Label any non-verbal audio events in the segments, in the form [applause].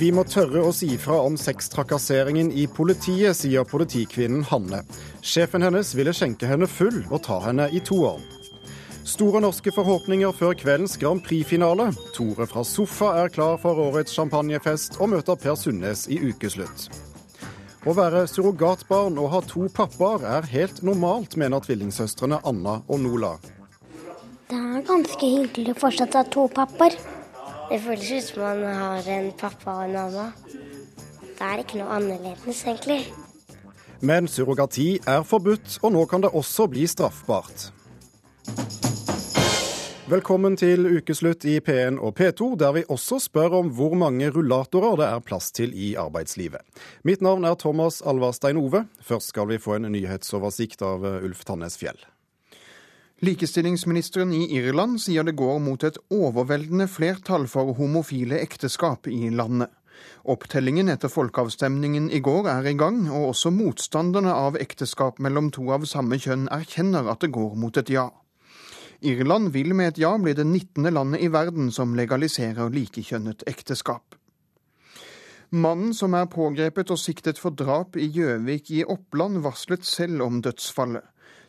Vi må tørre å si fra om sextrakasseringen i politiet, sier politikvinnen Hanne. Sjefen hennes ville skjenke henne full og ta henne i toeren. Store norske forhåpninger før kveldens Grand Prix-finale. Tore fra Sofa er klar for årets champagnefest og møter Per Sundnes i ukeslutt. Å være surrogatbarn og ha to pappaer er helt normalt, mener tvillingsøstrene Anna og Nola. Det er ganske hyggelig fortsatt å ha to pappaer. Det føles ut som man har en pappa og en mamma. Det er ikke noe annerledes, egentlig. Men surrogati er forbudt, og nå kan det også bli straffbart. Velkommen til ukeslutt i P1 og P2, der vi også spør om hvor mange rullatorer det er plass til i arbeidslivet. Mitt navn er Thomas Alvarstein Ove. Først skal vi få en nyhetsoversikt av Ulf Tannes Fjell. Likestillingsministeren i Irland sier det går mot et overveldende flertall for homofile ekteskap i landet. Opptellingen etter folkeavstemningen i går er i gang, og også motstanderne av ekteskap mellom to av samme kjønn erkjenner at det går mot et ja. Irland vil med et ja bli det 19. landet i verden som legaliserer likekjønnet ekteskap. Mannen som er pågrepet og siktet for drap i Gjøvik i Oppland, varslet selv om dødsfallet.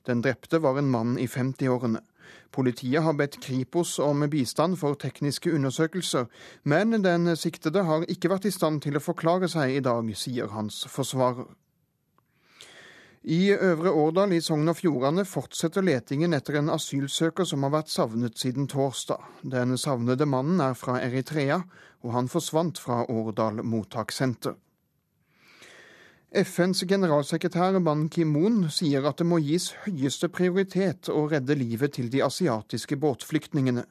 Den drepte var en mann i 50-årene. Politiet har bedt Kripos om bistand for tekniske undersøkelser, men den siktede har ikke vært i stand til å forklare seg i dag, sier hans forsvarer. I Øvre Årdal i Sogn og Fjordane fortsetter letingen etter en asylsøker som har vært savnet siden torsdag. Den savnede mannen er fra Eritrea, og han forsvant fra Årdal mottakssenter. FNs generalsekretær Ban Ki-moon sier at det må gis høyeste prioritet å redde livet til de asiatiske båtflyktningene.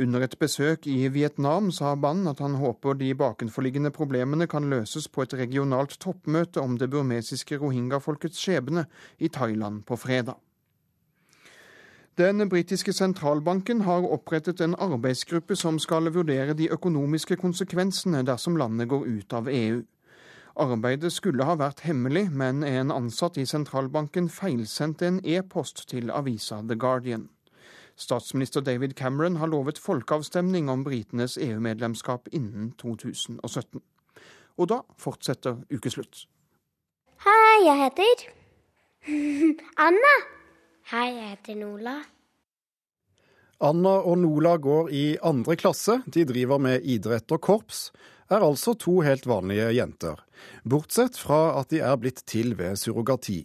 Under et besøk i Vietnam sa Ban at han håper de bakenforliggende problemene kan løses på et regionalt toppmøte om det burmesiske rohingya-folkets skjebne i Thailand på fredag. Den britiske sentralbanken har opprettet en arbeidsgruppe som skal vurdere de økonomiske konsekvensene dersom landet går ut av EU. Arbeidet skulle ha vært hemmelig, men en ansatt i sentralbanken feilsendte en e-post til avisa The Guardian. Statsminister David Cameron har lovet folkeavstemning om britenes EU-medlemskap innen 2017. Og da fortsetter ukeslutt. Hei, jeg heter [laughs] Anna. Hei, jeg heter Nola. Anna og Nola går i andre klasse. De driver med idrett og korps er altså to helt vanlige jenter, bortsett fra at de er blitt til ved surrogati.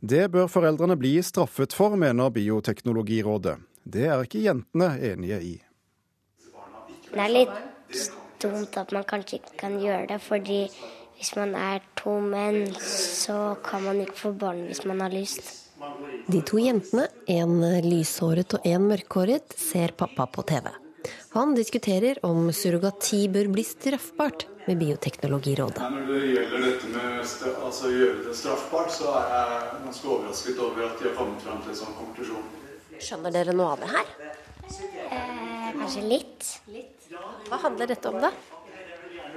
Det bør foreldrene bli straffet for, mener Bioteknologirådet. Det er ikke jentene enige i. Det er litt dumt at man kanskje ikke kan gjøre det, fordi hvis man er to menn, så kan man ikke få barn hvis man har lyst. De to jentene, en lyshåret og en mørkhåret, ser pappa på TV. Han diskuterer om surrogati bør bli straffbart med Bioteknologirådet. Når det gjelder dette med altså, å gjøre det straffbart, så er jeg ganske overrasket over at de har kommet fram til en sånn konklusjon. Skjønner dere noe av det her? Eh, kanskje litt. Hva handler dette om, da?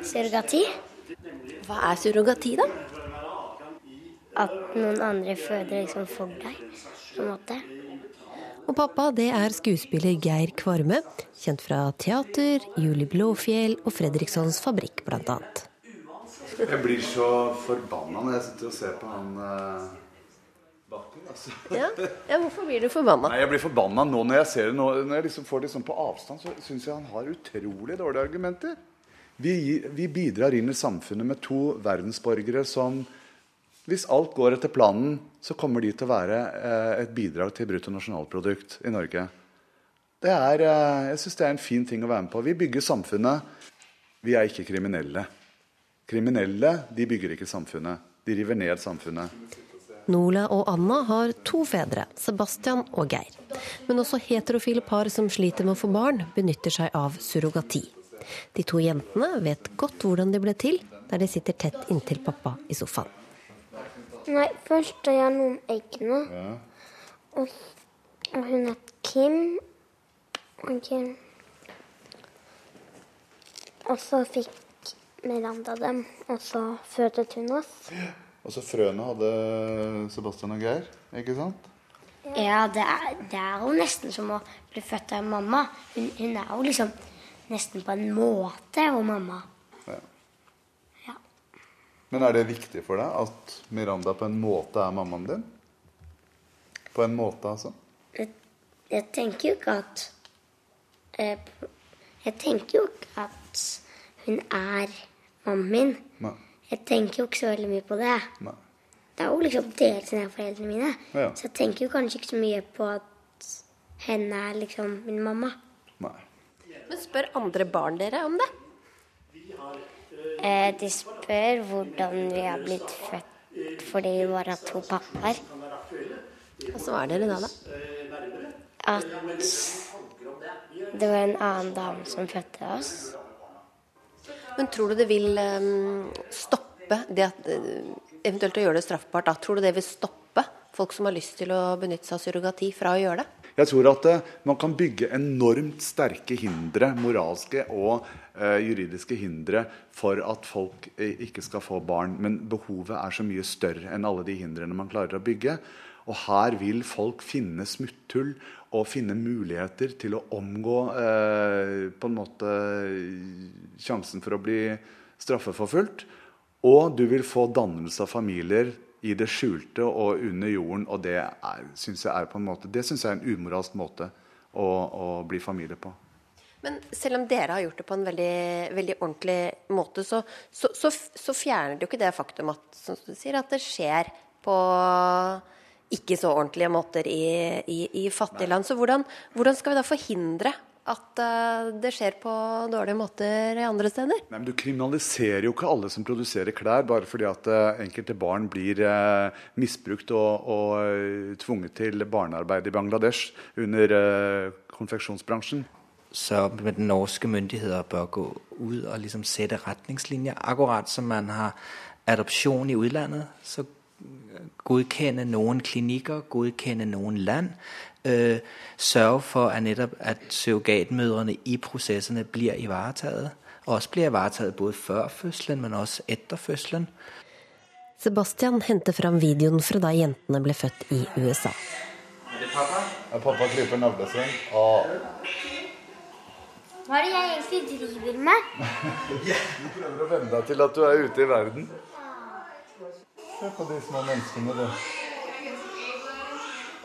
Surrogati. Hva er surrogati, da? At noen andre føder liksom for deg, på en måte. Og pappa, det er skuespiller Geir Kvarme, kjent fra teater, Julie Blåfjell og Fredrikssons Fabrikk bl.a. Jeg blir så forbanna når jeg sitter og ser på han eh, Bakken. Altså. Ja? ja? hvorfor blir du forbanna? Nei, Jeg blir forbanna nå når jeg ser det. Nå, når jeg liksom får det sånn på avstand, så syns jeg han har utrolig dårlige argumenter. Vi, vi bidrar inn i samfunnet med to verdensborgere som hvis alt går etter planen, så kommer de til å være eh, et bidrag til bruttonasjonalprodukt i Norge. Det er, eh, jeg syns det er en fin ting å være med på. Vi bygger samfunnet. Vi er ikke kriminelle. Kriminelle de bygger ikke samfunnet. De river ned samfunnet. Nola og Anna har to fedre, Sebastian og Geir. Men også heterofile par som sliter med å få barn, benytter seg av surrogati. De to jentene vet godt hvordan de ble til, der de sitter tett inntil pappa i sofaen. Nei, først tar jeg noen eggene. Ja. Og, og, hun er Kim. Og Kim. Og så fikk Miranda dem, og så fødet hun oss. Og så frøene hadde Sebastian og Geir, ikke sant? Ja, det er, det er, jo nesten som å bli født av mamma. Hun, hun, er jo liksom nesten på en måte og mamma. Men er det viktig for deg at Miranda på en måte er mammaen din? På en måte, altså? Jeg, jeg tenker jo ikke at jeg, Jeg tenker jo ikke at hun er mammaen min. Nei. Jeg tenker jo ikke så veldig mye på det. Nei. Det er jo liksom delt er foreldrene mine. Ja. Så jeg tenker jo kanskje ikke så mye på at henne er liksom min mamma. Nei. Men spør andre barn dere om det? Eh, de spør hvordan vi har blitt født fordi vi bare har to pappaer. Og så er dere da, da? At det var en annen dame som fødte oss. Men tror du det vil ehm, stoppe det at eh, eventuelt å gjøre det straffbart? Da? Tror du det vil stoppe folk som har lyst til å benytte seg av surrogati, fra å gjøre det? Jeg tror at eh, man kan bygge enormt sterke hindre, moralske og eh, juridiske hindre, for at folk eh, ikke skal få barn. Men behovet er så mye større enn alle de hindrene man klarer å bygge. Og her vil folk finne smutthull og finne muligheter til å omgå eh, på en måte sjansen for å bli straffeforfulgt. Og du vil få dannelse av familier i det skjulte og under jorden. Og det syns jeg jeg er en umoralsk måte å, å bli familie på. Men selv om dere har gjort det på en veldig, veldig ordentlig måte, så, så, så, så fjerner det jo ikke det faktum at, som du sier, at det skjer på ikke så ordentlige måter i, i, i fattige land. Så hvordan, hvordan skal vi da forhindre at uh, det skjer på dårlige måter andre steder? Nei, men Du kriminaliserer jo ikke alle som produserer klær, bare fordi at uh, enkelte barn blir uh, misbrukt og, og tvunget til barnearbeid i Bangladesh under konfeksjonsbransjen. Så den norske myndigheter bør gå ut og liksom sette retningslinjer. Akkurat som man har adopsjon i utlandet, så godkende noen klinikker, godkende noen land. Øh, sørge for at nettopp at surrogatmødrene i prosessene blir ivaretatt. Også blir ivaretatt både før fødselen, men også etter fødselen. Sebastian henter fram videoen fra da jentene ble født i USA. Er Ja, pappa klipper navlen. Og Hva er det jeg egentlig driver med? [laughs] du prøver å venne deg til at du er ute i verden. Se på de små menneskene, du.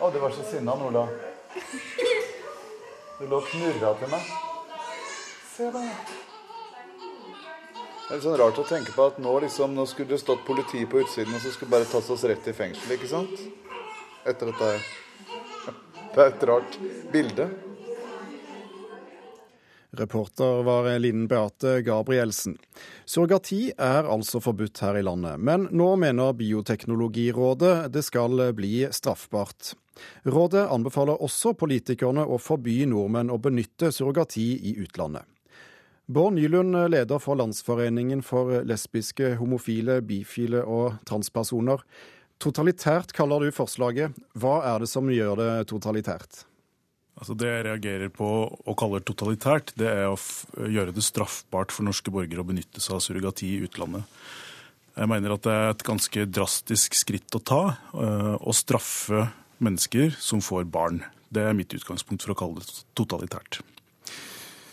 Å, du var så sinna, Nola. Du lå og knurra til meg. Se da. Det er litt sånn rart å tenke på at nå, liksom, nå skulle det stått politi på utsiden, og så skulle bare tatt oss rett i fengsel, ikke sant? Etter dette her. Det er et rart bilde. Reporter var Linn Beate Gabrielsen. Surrogati er altså forbudt her i landet, men nå mener Bioteknologirådet det skal bli straffbart. Rådet anbefaler også politikerne å forby nordmenn å benytte surrogati i utlandet. Bård Nylund, leder for Landsforeningen for lesbiske, homofile, bifile og transpersoner. Totalitært kaller du forslaget. Hva er det som gjør det totalitært? Altså Det jeg reagerer på og kaller totalitært, det er å gjøre det straffbart for norske borgere å benytte seg av surrogati i utlandet. Jeg mener at det er et ganske drastisk skritt å ta øh, å straffe mennesker som får barn. Det er mitt utgangspunkt for å kalle det totalitært.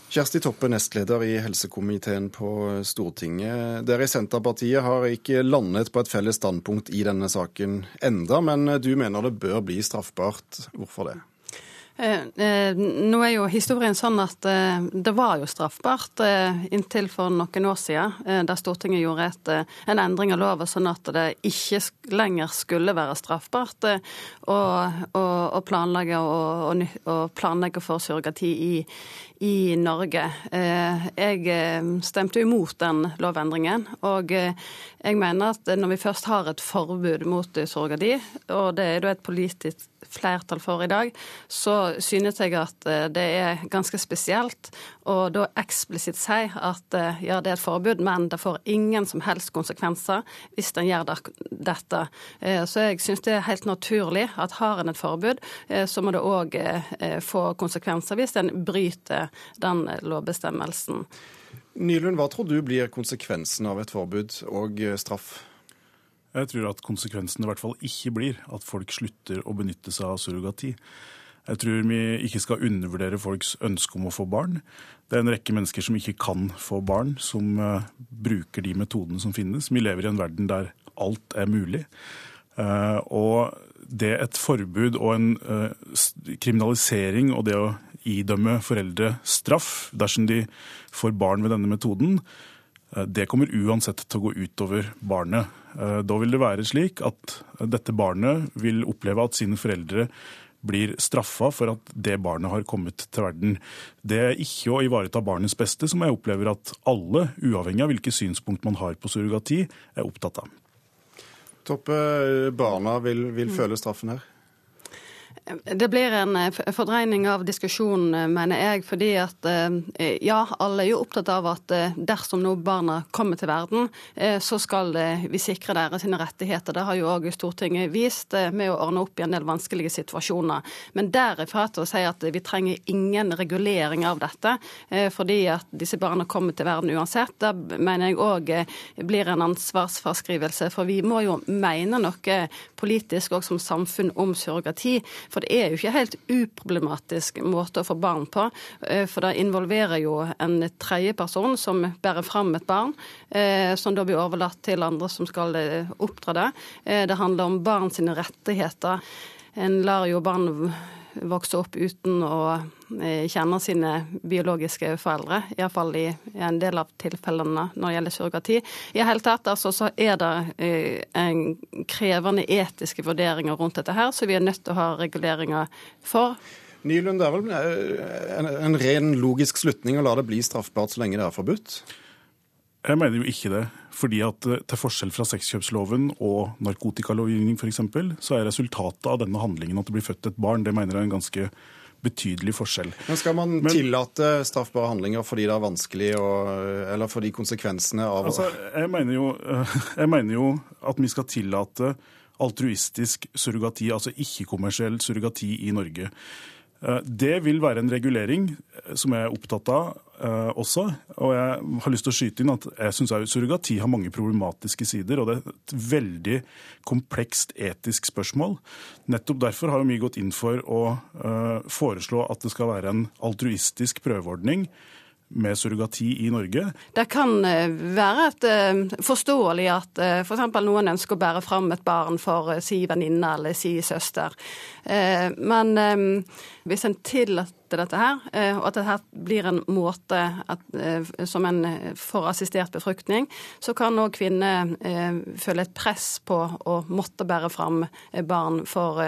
Kjersti Toppe, nestleder i helsekomiteen på Stortinget. Dere i Senterpartiet har ikke landet på et felles standpunkt i denne saken enda, men du mener det bør bli straffbart. Hvorfor det? Eh, eh, nå er jo historien sånn at eh, det var jo straffbart inntil for noen år siden, da Stortinget gjorde et, en endring av loven sånn at det ikke lenger skulle være straffbart å, planlegge, planlegge for surrogati i, i Norge. Jeg stemte imot den lovendringen. Og jeg mener at når vi først har et forbud mot surrogati, og det er det et politisk flertall for i dag, så synes jeg at det er ganske spesielt å da eksplisitt si at ja, det er et forbud, men det får ingen som helst konsekvenser hvis en gjør dette. Så jeg synes det er helt naturlig at har en et forbud, så må det òg få konsekvenser hvis en bryter den lovbestemmelsen. Nylund, hva tror du blir konsekvensen av et forbud og straff? Jeg tror at konsekvensen i hvert fall ikke blir at folk slutter å benytte seg av surrogati. Jeg tror vi ikke skal undervurdere folks ønske om å få barn. Det er en rekke mennesker som ikke kan få barn, som uh, bruker de metodene som finnes. Vi lever i en verden der alt er mulig. Uh, og det et forbud og en uh, kriminalisering og det å idømme foreldre straff dersom de får barn ved denne metoden, det kommer uansett til å gå utover barnet. Da vil det være slik at dette barnet vil oppleve at sine foreldre blir straffa for at det barnet har kommet til verden. Det er ikke å ivareta barnets beste, som jeg opplever at alle, uavhengig av hvilke synspunkt man har på surrogati, er opptatt av. Toppe, barna vil, vil føle straffen her? Det blir en eh, fordreining av diskusjonen, eh, mener jeg. fordi at eh, ja, alle er jo opptatt av at dersom nå barna kommer til verden, så skal vi sikre deres rettigheter. Det har jo òg Stortinget vist med å ordne opp i en del vanskelige situasjoner. Men derifra til å si at vi trenger ingen regulering av dette, fordi at disse barna kommer til verden uansett, det mener jeg òg blir en ansvarsfraskrivelse. For vi må jo mene noe politisk òg som samfunn om surrogati. For det er jo ikke helt uproblematisk måte å få barn på. Eh, for det involverer jo en tredjeperson som bærer fram et barn, eh, som da blir overlatt til andre som skal eh, oppdra det. Det handler om barn sine rettigheter. En lar jo barn vokse opp uten å kjenne sine biologiske foreldre. Iallfall i en del av tilfellene når det gjelder surrogati. I hele tatt altså, så er det eh, en krevende etiske vurderinger rundt dette her, så vi er nødt til å ha reguleringer for. Nylund, det er vel eh, en, en ren logisk slutning å la det bli straffbart så lenge det er forbudt? Jeg mener jo ikke det. Fordi at eh, Til forskjell fra sexkjøpsloven og narkotikalovgivning f.eks., så er resultatet av denne handlingen at det blir født et barn. Det mener jeg er en ganske betydelig forskjell. Men Skal man Men, tillate straffbare handlinger fordi det er vanskelig, og, eller fordi konsekvensene av altså, jeg, mener jo, [laughs] jeg mener jo at vi skal tillate altruistisk surrogati, altså ikke-kommersiell surrogati i Norge. Eh, det vil være en regulering som jeg er opptatt av uh, også. Og jeg har lyst til å skyte inn at jeg syns surrogati har mange problematiske sider. Og det er et veldig komplekst etisk spørsmål. Nettopp derfor har vi gått inn for å uh, foreslå at det skal være en altruistisk prøveordning med surrogati i Norge? Det kan være et, forståelig at f.eks. For noen ønsker å bære fram et barn for si venninne eller si søster. Men hvis en tillater dette her, eh, og at dette blir en måte at, eh, som en får assistert befruktning, så kan òg kvinner eh, føle et press på å måtte bære fram barn for,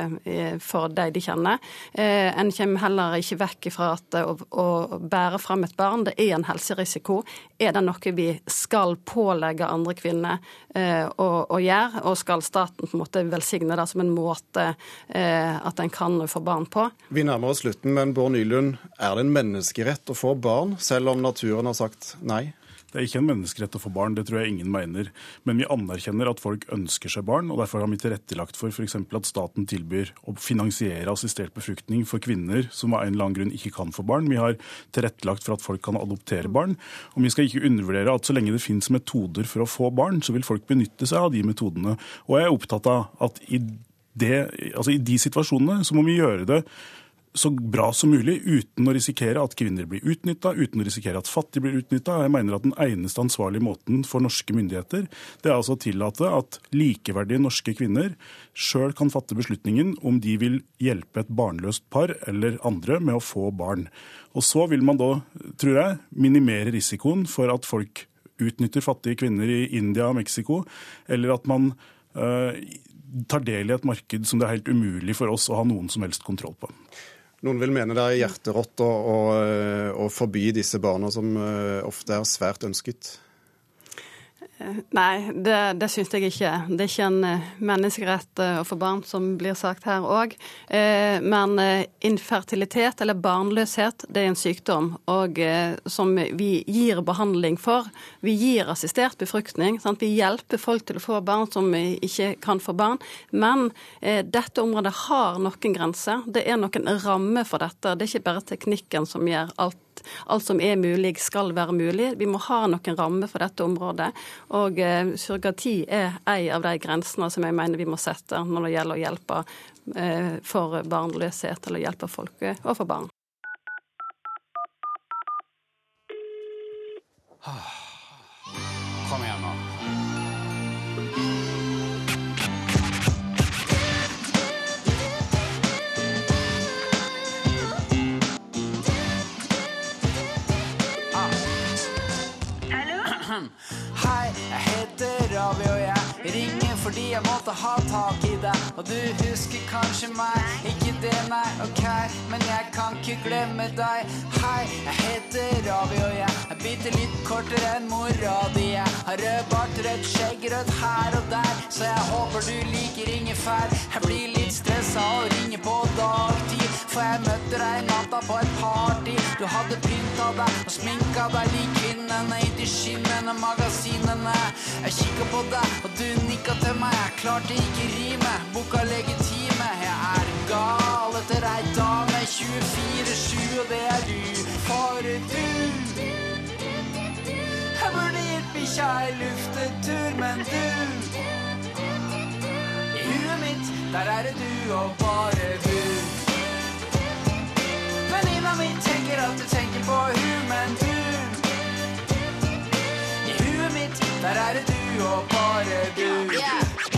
for de de kjenner. En kommer heller ikke vekk fra at å, å bære fram et barn, det er en helserisiko. Er det noe vi skal pålegge andre kvinner å, å gjøre, og skal staten på en måte velsigne det som en måte at en kan få barn på? Vi nærmer oss slutten, men Bård Nylund, er det en menneskerett å få barn, selv om naturen har sagt nei? Det er ikke en menneskerett å få barn, det tror jeg ingen mener. Men vi anerkjenner at folk ønsker seg barn, og derfor har vi tilrettelagt for f.eks. at staten tilbyr å finansiere assistert befruktning for kvinner som av en eller annen grunn ikke kan få barn. Vi har tilrettelagt for at folk kan adoptere barn. Og vi skal ikke undervurdere at så lenge det finnes metoder for å få barn, så vil folk benytte seg av de metodene. Og jeg er opptatt av at i, det, altså i de situasjonene så må vi gjøre det så bra som mulig uten å risikere at kvinner blir utnytta, uten å risikere at fattige blir utnytta. Jeg mener at den eneste ansvarlige måten for norske myndigheter det er altså å tillate at likeverdige norske kvinner sjøl kan fatte beslutningen om de vil hjelpe et barnløst par eller andre med å få barn. Og så vil man da, tror jeg, minimere risikoen for at folk utnytter fattige kvinner i India og Mexico, eller at man øh, tar del i et marked som det er helt umulig for oss å ha noen som helst kontroll på. Noen vil mene det er hjerterått å, å, å forby disse barna, som eh, ofte er svært ønsket. Nei, det, det syns jeg ikke. Det er ikke en eh, menneskerett eh, å få barn, som blir sagt her òg. Men infertilitet, eller barnløshet, det er en sykdom og, som vi gir behandling for. Vi gir assistert befruktning. Sant? Vi hjelper folk til å få barn som ikke kan få barn. Men eh, dette området har noen grenser. Det er noen rammer for dette. Det er ikke bare teknikken som gjør alt alt som er mulig, skal være mulig. Vi må ha noen rammer for dette området. Og eh, surrogati er en av de grensene som jeg mener vi må sette når det gjelder å hjelpe eh, for barnløshet, eller hjelpe folk og å få barn. Kom Hei, jeg heter Ravi, og jeg ringer fordi jeg måtte ha tak i deg. Og du husker kanskje meg, ikke det, nei, ok, men jeg kan ikke glemme deg. Hei, jeg heter Ravi, og jeg er bitte litt kortere enn mora di. Jeg har rød bart, rødt skjegg, rødt her og der, så jeg håper du liker ingefær. Jeg blir litt stressa og ringer på dagtid, for jeg møtte deg natta på et party. Du hadde pynta deg og sminka deg lik kvinnene i de skinnende magasinene. Jeg kikka på deg, og du nikka til meg. Jeg klarte ikke rime, boka legitime. Jeg er gal etter ei dame 24-7, og det er du. For du Jeg burde gitt bikkja ei luftetur, men du I huet mitt, der er det du og bare du. Venninna mi tenker at du tenker på. Hun, men du I huet mitt, der er det du og bare du. Hei,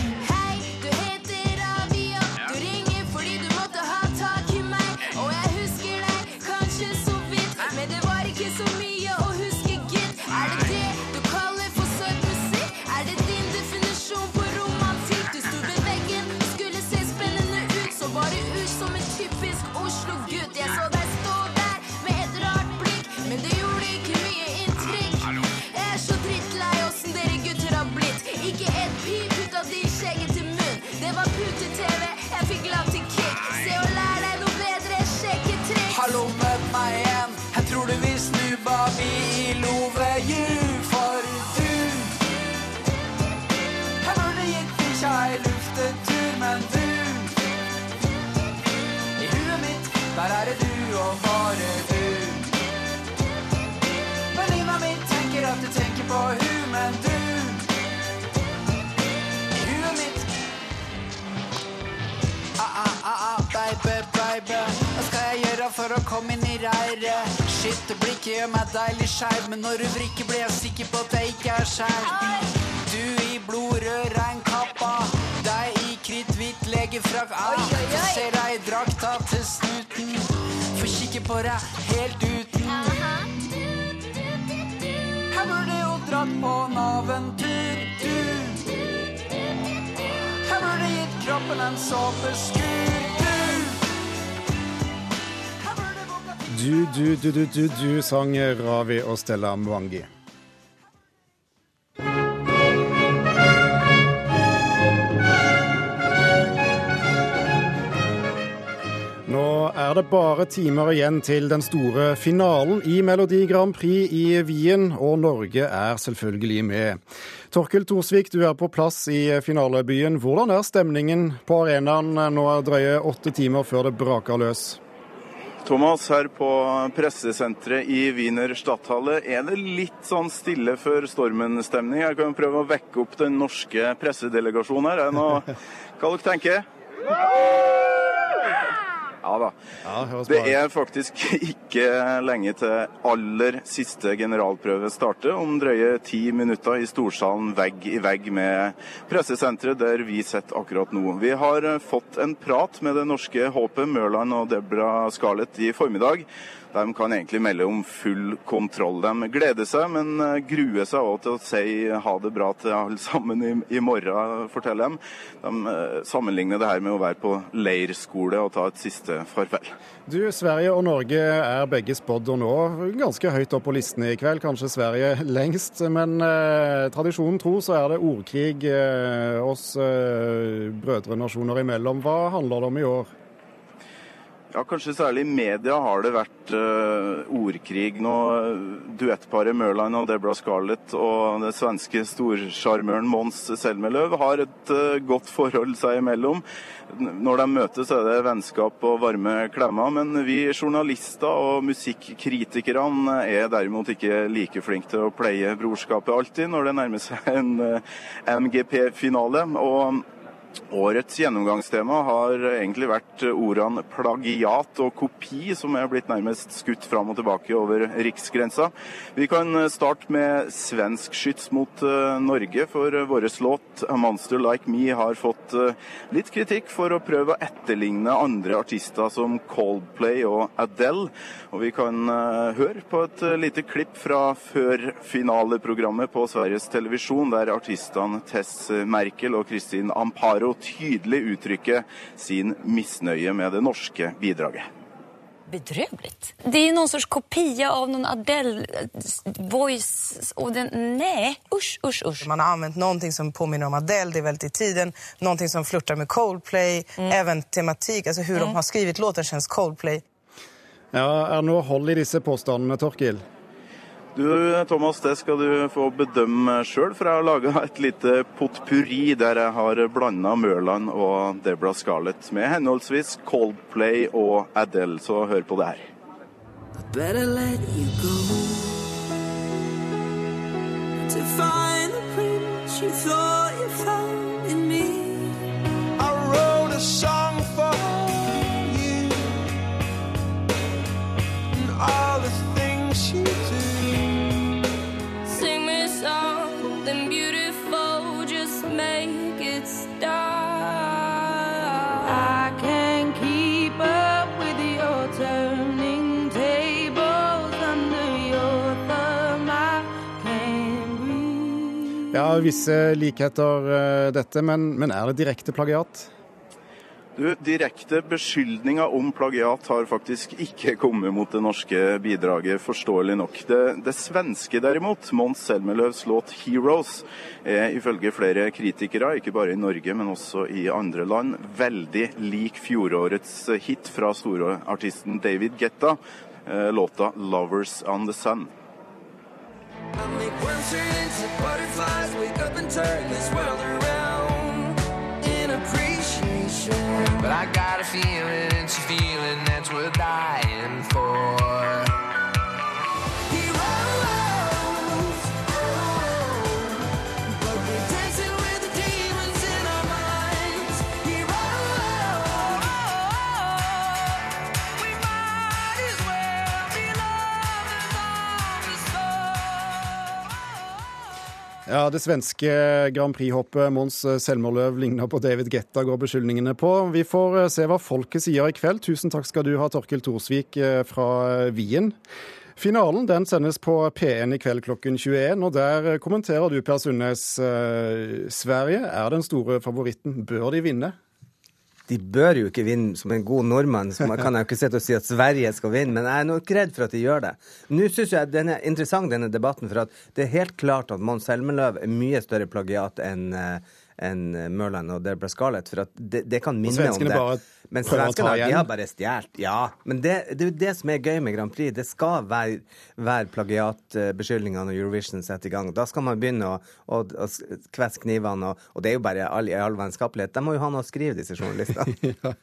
deilig skeiv Men når du vrikker blir jeg sikker på at jeg ikke er skeiv Du i blodrød regnkappa Deg i kritthvit legefrakk. Ah, Jeg ser deg i drakta til snuten? Få kikke på deg helt uten. Jeg burde jo dratt på en aventur Du jeg burde gitt kroppen en såpeskur. Du, du, du, du, du, du, sang Ravi og Stella Mwangi. Nå er det bare timer igjen til den store finalen i Melodi Grand Prix i Wien, og Norge er selvfølgelig med. Torkel Thorsvik, du er på plass i finalebyen. Hvordan er stemningen på arenaen nå drøye åtte timer før det braker løs? Thomas, her på pressesenteret i Wiener Stadthalle er det litt sånn stille før stormen-stemning. Jeg kan prøve å vekke opp den norske pressedelegasjonen her. Er det noe hva dere tenker? Ja da. det er faktisk [laughs] ikke lenge til aller siste generalprøve starter, om drøye ti minutter i storsalen vegg i vegg med pressesenteret der vi sitter akkurat nå. Vi har fått en prat med det norske håpet Mørland og Debra Scarlett i formiddag. De kan egentlig melde om full kontroll. De gleder seg, men gruer seg òg til å si ha det bra til alle sammen i, i morgen, forteller de. De sammenligner det her med å være på leirskole og ta et siste farvel. Du, Sverige og Norge er begge spådd å nå ganske høyt opp på listene i kveld. Kanskje Sverige lengst, men eh, tradisjonen tro så er det ordkrig eh, oss eh, brødrenasjoner imellom. Hva handler det om i år? Ja, Kanskje særlig i media har det vært uh, ordkrig nå. Duettparet Mørland og Deborah Scarlett og det svenske storsjarmøren Mons Selmeløv har et uh, godt forhold seg imellom. Når de møtes er det vennskap og varme klemmer, men vi journalister og musikkritikerne er derimot ikke like flinke til å pleie brorskapet alltid når det nærmer seg en uh, MGP-finale. og Årets gjennomgangstema har egentlig vært ordene plagiat og kopi, som er blitt nærmest skutt fram og tilbake over riksgrensa. Vi kan starte med svensk skyts mot eh, Norge, for vår låt 'A Monster Like Me' har fått eh, litt kritikk for å prøve å etterligne andre artister som Coldplay og Adele. Og vi kan eh, høre på et lite klipp fra førfinaleprogrammet på Sveriges Televisjon, der artistene Tess Merkel og Kristin Amparo å tydelig uttrykke sin misnøye med det norske bidraget. Bedrövligt. Det är någon sorts kopia av någon Adele-voice. Och den, nej, usch, usch, usch. Man har använt någonting som påminner om Adele, det är väldigt i tiden. Någonting som flörtar med Coldplay, mm. även tematik, alltså hur mm. de har skrivit låten känns Coldplay. Ja, Er det noe hold i disse påstandene, Torkil? Du Thomas, det skal du få bedømme sjøl, for jeg har laga et lite potpurri der jeg har blanda Mørland og Deborah Scarlett med henholdsvis Coldplay og Adele. Så hør på det her. Me. I wrote a song for you and all the things you Ja, visse likheter uh, dette, men, men, er det direkte plagiat? Du, Direkte beskyldninger om plagiat har faktisk ikke kommet mot det norske bidraget, forståelig nok. Det, det svenske derimot, Mons Selmeløvs låt 'Heroes', er ifølge flere kritikere, ikke bare i Norge, men også i andre land, veldig lik fjorårets hit fra storeartisten David Getta, eh, låta 'Lovers on the Sun'. I make worms turn into butterflies, wake up and turn this world around in appreciation. But I got a feeling, Ja, Det svenske Grand Prix-hoppet Mons Selmerløv ligner på David Getta, går beskyldningene på. Vi får eh, se hva folket sier i kveld. Tusen takk skal du ha, Torkil Thorsvik eh, fra Wien. Finalen den sendes på P1 i kveld klokken 21, og der kommenterer du, Per Sundnes. Eh, Sverige er den store favoritten. Bør de vinne? De bør jo ikke vinne som en god nordmann, så man kan jo ikke sitte og si at Sverige skal vinne, men jeg er nok redd for at de gjør det. Nå syns jeg den er interessant, denne debatten, for at det er helt klart at Mons Helmeløv er mye større plagiat enn uh, enn Mørland og Deborah Scarlett. For det, det, kan minne om det. Bare men svenskene har bare stjålet. Ja. Men det, det er jo det som er gøy med Grand Prix. Det skal være, være plagiatbeskyldninger når Eurovision setter i gang. Da skal man begynne å, å, å kvesse knivene, og, og, det er jo bare all, all vennskapelighet. De må jo ha noe å skrive, disse journalistene. [laughs] [laughs] ja.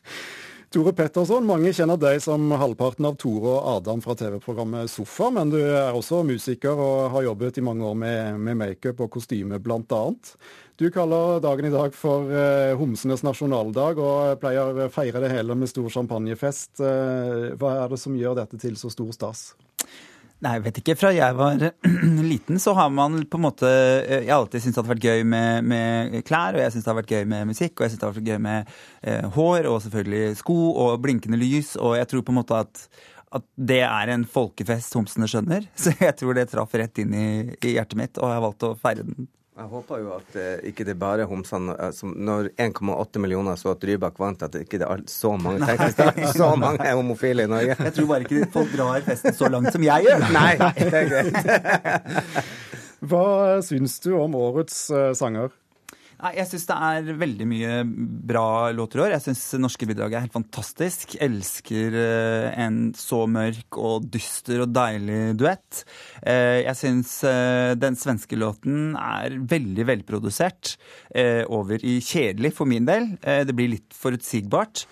Tore Petterson, mange kjenner deg som halvparten av Tore og Adam fra TV-programmet Sofa, men du er også musiker og har jobbet i mange år med, med makeup og kostyme, annet. Du kaller dagen i dag for uh, homsenes nasjonaldag og pleier å feire det hele med stor champagnefest. Uh, hva er det som gjør dette til så stor stas? Nei, jeg vet ikke. Fra jeg var [clears throat] liten, så har man på en måte eh, Jeg har alltid syntes det har vært gøy med, med, klær, og jeg syns det har vært gøy med musikk, og jeg syns det har vært gøy med eh, hår, og selvfølgelig sko og blinkende lys, og jeg tror på en måte at at det er en folkefest homsene skjønner. [laughs] Så jeg tror det traff rett inn i, i hjertet mitt, og jeg har valgt å feire den jeg håper jo at eh, ikke det bare er homsene altså, Når 1,8 millioner så at Rybak vant, at ikke det er så mange tekniske så mange er homofile i Norge. Jeg tror bare ikke folk drar festen så langt som jeg gjør. Nei, det er greit. Hva syns du om årets uh, sanger? Nei, Jeg syns det er veldig mye bra låter i år. Jeg syns norske bidrag er helt fantastisk. Elsker eh, en så mørk og dyster og deilig duett. Eh, Jeg syns eh, den svenske låten er veldig velprodusert. Over i kjedelig for min del. Det blir litt forutsigbart.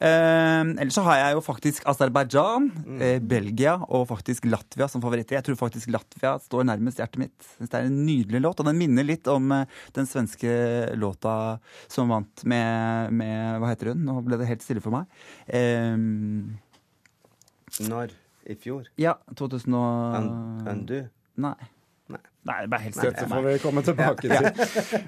Eh, ellers så har jeg jo faktisk Aserbajdsjan, eh, Belgia og faktisk Latvia som favoritter. Jeg tror faktisk Latvia står nærmest hjertet mitt. Det er en nydelig låt, og den minner litt om eh, den svenske låta som vant med, med Hva heter hun? Nå ble det helt stille for meg. Eh, Når? I fjor? ja, 2000 og Un- Undo? Nei. Nei, det ble helt stille Dette får vi komme tilbake Ja. til.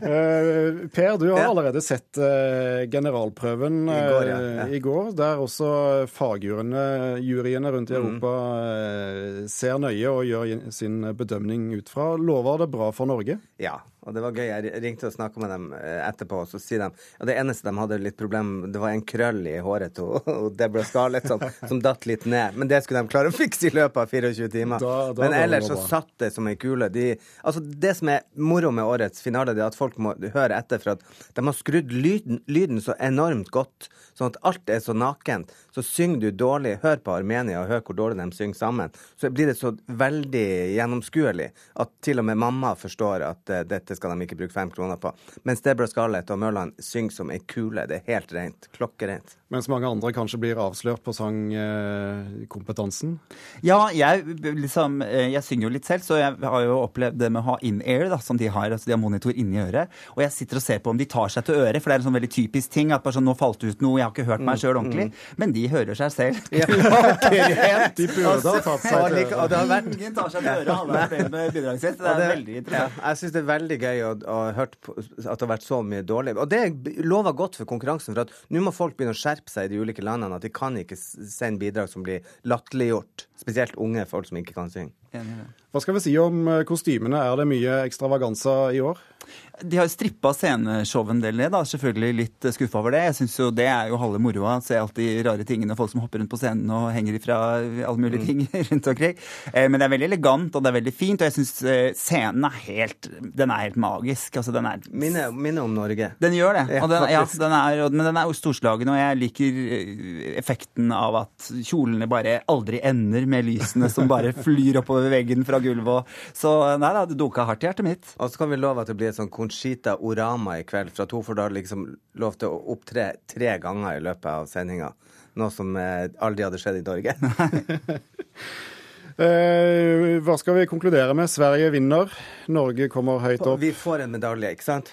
Eh, per, du har Ja. allerede sett uh, generalprøven I går, ja. eh, Ja. i går, der også fagjuryene rundt i Mm. Europa ser nøye og gjør sin bedømning ut fra. Lover det bra for Norge? Ja, og det var gøy. Jeg ringte og snakka med dem eh, etterpå, og så sier de ja, det eneste de hadde litt problem Det var en krøll i håret til og [laughs] Deborah Scarlett som, som datt litt ned. Men det skulle de klare å fikse i løpet av 24 timer. Da- da Men ellers så satt det som ei kule. De, altså det som er moro med årets finale, det er at folk må høre etter, for at de har skrudd lyden, lyden så enormt godt, sånn at alt er så nakent. Så synger du dårlig, hør på Armenia og hør hvor dårlig de synger sammen. Så blir det så veldig gjennomskuelig at til og med mamma forstår at uh, dette skal de ikke bruke fem kroner på. Mens Deborah Scarlett og Mørland synger som ei kule. Det er helt rent. Klokkereint. Mens mange andre kanskje blir avslørt på sangkompetansen? Ja, jeg, liksom, eh, jeg synger jo litt selv, så jeg har jo opplevd det med å ha in-air, som de har. altså De har monitor inni øret. Og jeg sitter og ser på om de tar seg til øret, for det er en sånn veldig typisk ting. At bare sånn, nå falt det ut noe, jeg har ikke hørt meg Mm, sjøl ordentlig. mm. Men de hører seg selv. [laughs] Ja. [laughs] De burde ha tatt seg til øret. og det har vært Ingen tar seg til øret, alle opplevd med bidragsgjest. Det er er veldig interessant. Ja, jeg syns det er veldig gøy å ha hørt at det har vært så mye dårlig. Og det lover godt for konkurransen, for at nå må folk begynne å skjerpe seg i de ulike landene. At de kan ikke sende bidrag som blir latterliggjort. Spesielt unge folk som ikke kan synge. Hva skal vi si om eh, kostymene? Er det mye ekstravaganza i år? De har strippa sceneshow en del ned, da. Selvfølgelig litt skuffa over det. Jeg synes jo Det er jo halve moroa. Se alt de rare tingene, folk som hopper rundt på scenen og henger ifra alle mulige Mm. ting [laughs] rundt omkring. Eh, Men det er veldig elegant, og det er veldig fint. Og jeg syns scenen er helt Den er helt magisk. Altså, den er Minner minne om Norge. Den gjør det. Ja, Og den, ja, den er, men den er jo storslagen, og jeg liker eh, effekten av at kjolene bare aldri ender med lysene som bare flyr oppover veggen fra gulvet. og- Så nei da, det dunka hardt i hjertet mitt. Og så kan vi love at det blir et sånn Conchita Orama i kveld, for at hun får da liksom lov til å opptre tre ganger i løpet av sendinga. Noe som eh, aldri hadde skjedd i Norge. [laughs] Eh, hva skal vi konkludere med? Sverige vinner. Norge kommer høyt opp. Vi får en medalje, ikke sant?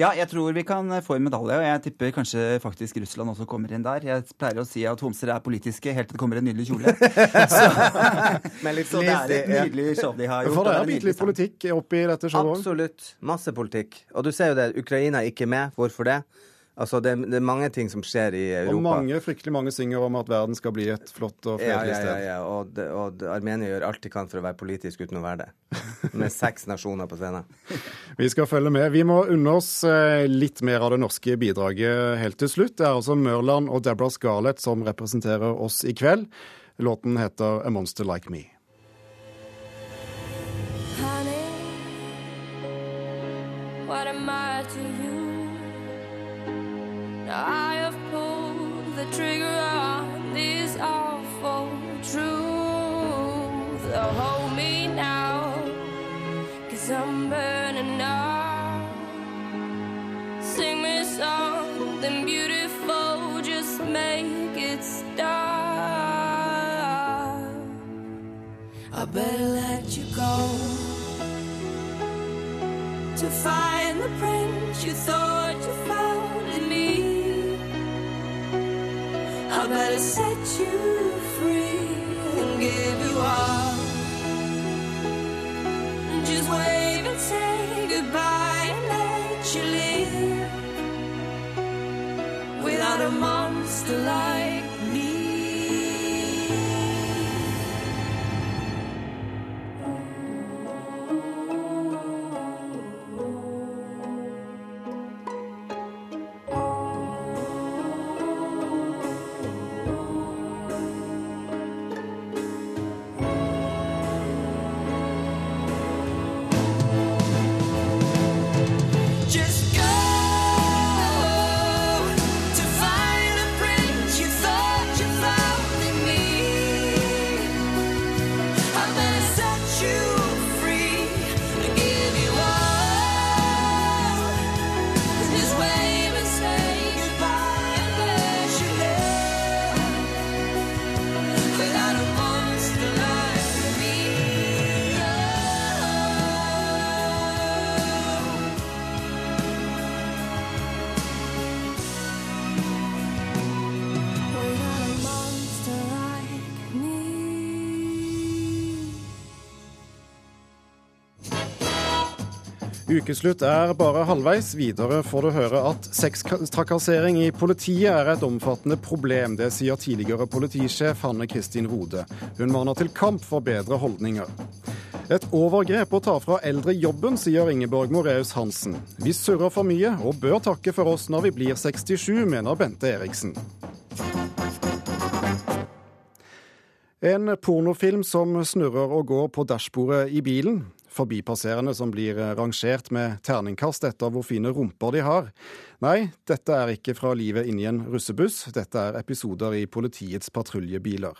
Ja, jeg tror vi kan få en medalje, og jeg tipper kanskje faktisk Russland også kommer inn der. Jeg pleier å si at homser er politiske helt til det kommer en nydelig kjole. [laughs] Så, litt så det er et nydelig show de har gjort. For det er bitte litt politikk oppi dette showet. Absolutt. Masse politikk. Og du ser jo det, Ukraina er ikke med. Hvorfor det? Altså, det, det er mange ting som skjer i Og Europa. mange, fryktelig mange synger om at verden skal bli et flott og fredelig fredelig ja, ja, sted. ja. Og, det, og Armenia gjør alt de kan for å være politisk uten å være det. [laughs] Med seks nasjoner på scenen. Vi skal følge med. Vi må unne oss eh, litt mer av det norske bidraget helt til slutt. Det er altså Mørland og Deborah Scarlett som representerer oss i kveld. Låten heter A Monster Like Me. Honey, what am I to you? I have pulled the trigger on this awful truth. Oh, hold me now, cause I'm burning up. Sing me something beautiful, just make it stop. I better Better set you free and give you up. Just wave and say goodbye and let you live without a Ukeslutt er bare halvveis. Videre får du høre at sextrakassering i politiet er et omfattende problem. Det sier tidligere politisjef Hanne Kristin Rode. Hun maner til kamp for bedre holdninger. Et overgrep å ta fra eldre jobben, sier Ingeborg Moreus Hansen. Vi surrer for mye og bør takke for oss når vi blir 67, mener Bente Eriksen. En pornofilm som snurrer og går på dashbordet i bilen forbipasserende som blir eh, rangert med terningkast etter hvor fine rumper de har. Nei, dette er ikke fra livet inni en russebuss, dette er episoder i politiets patruljebiler.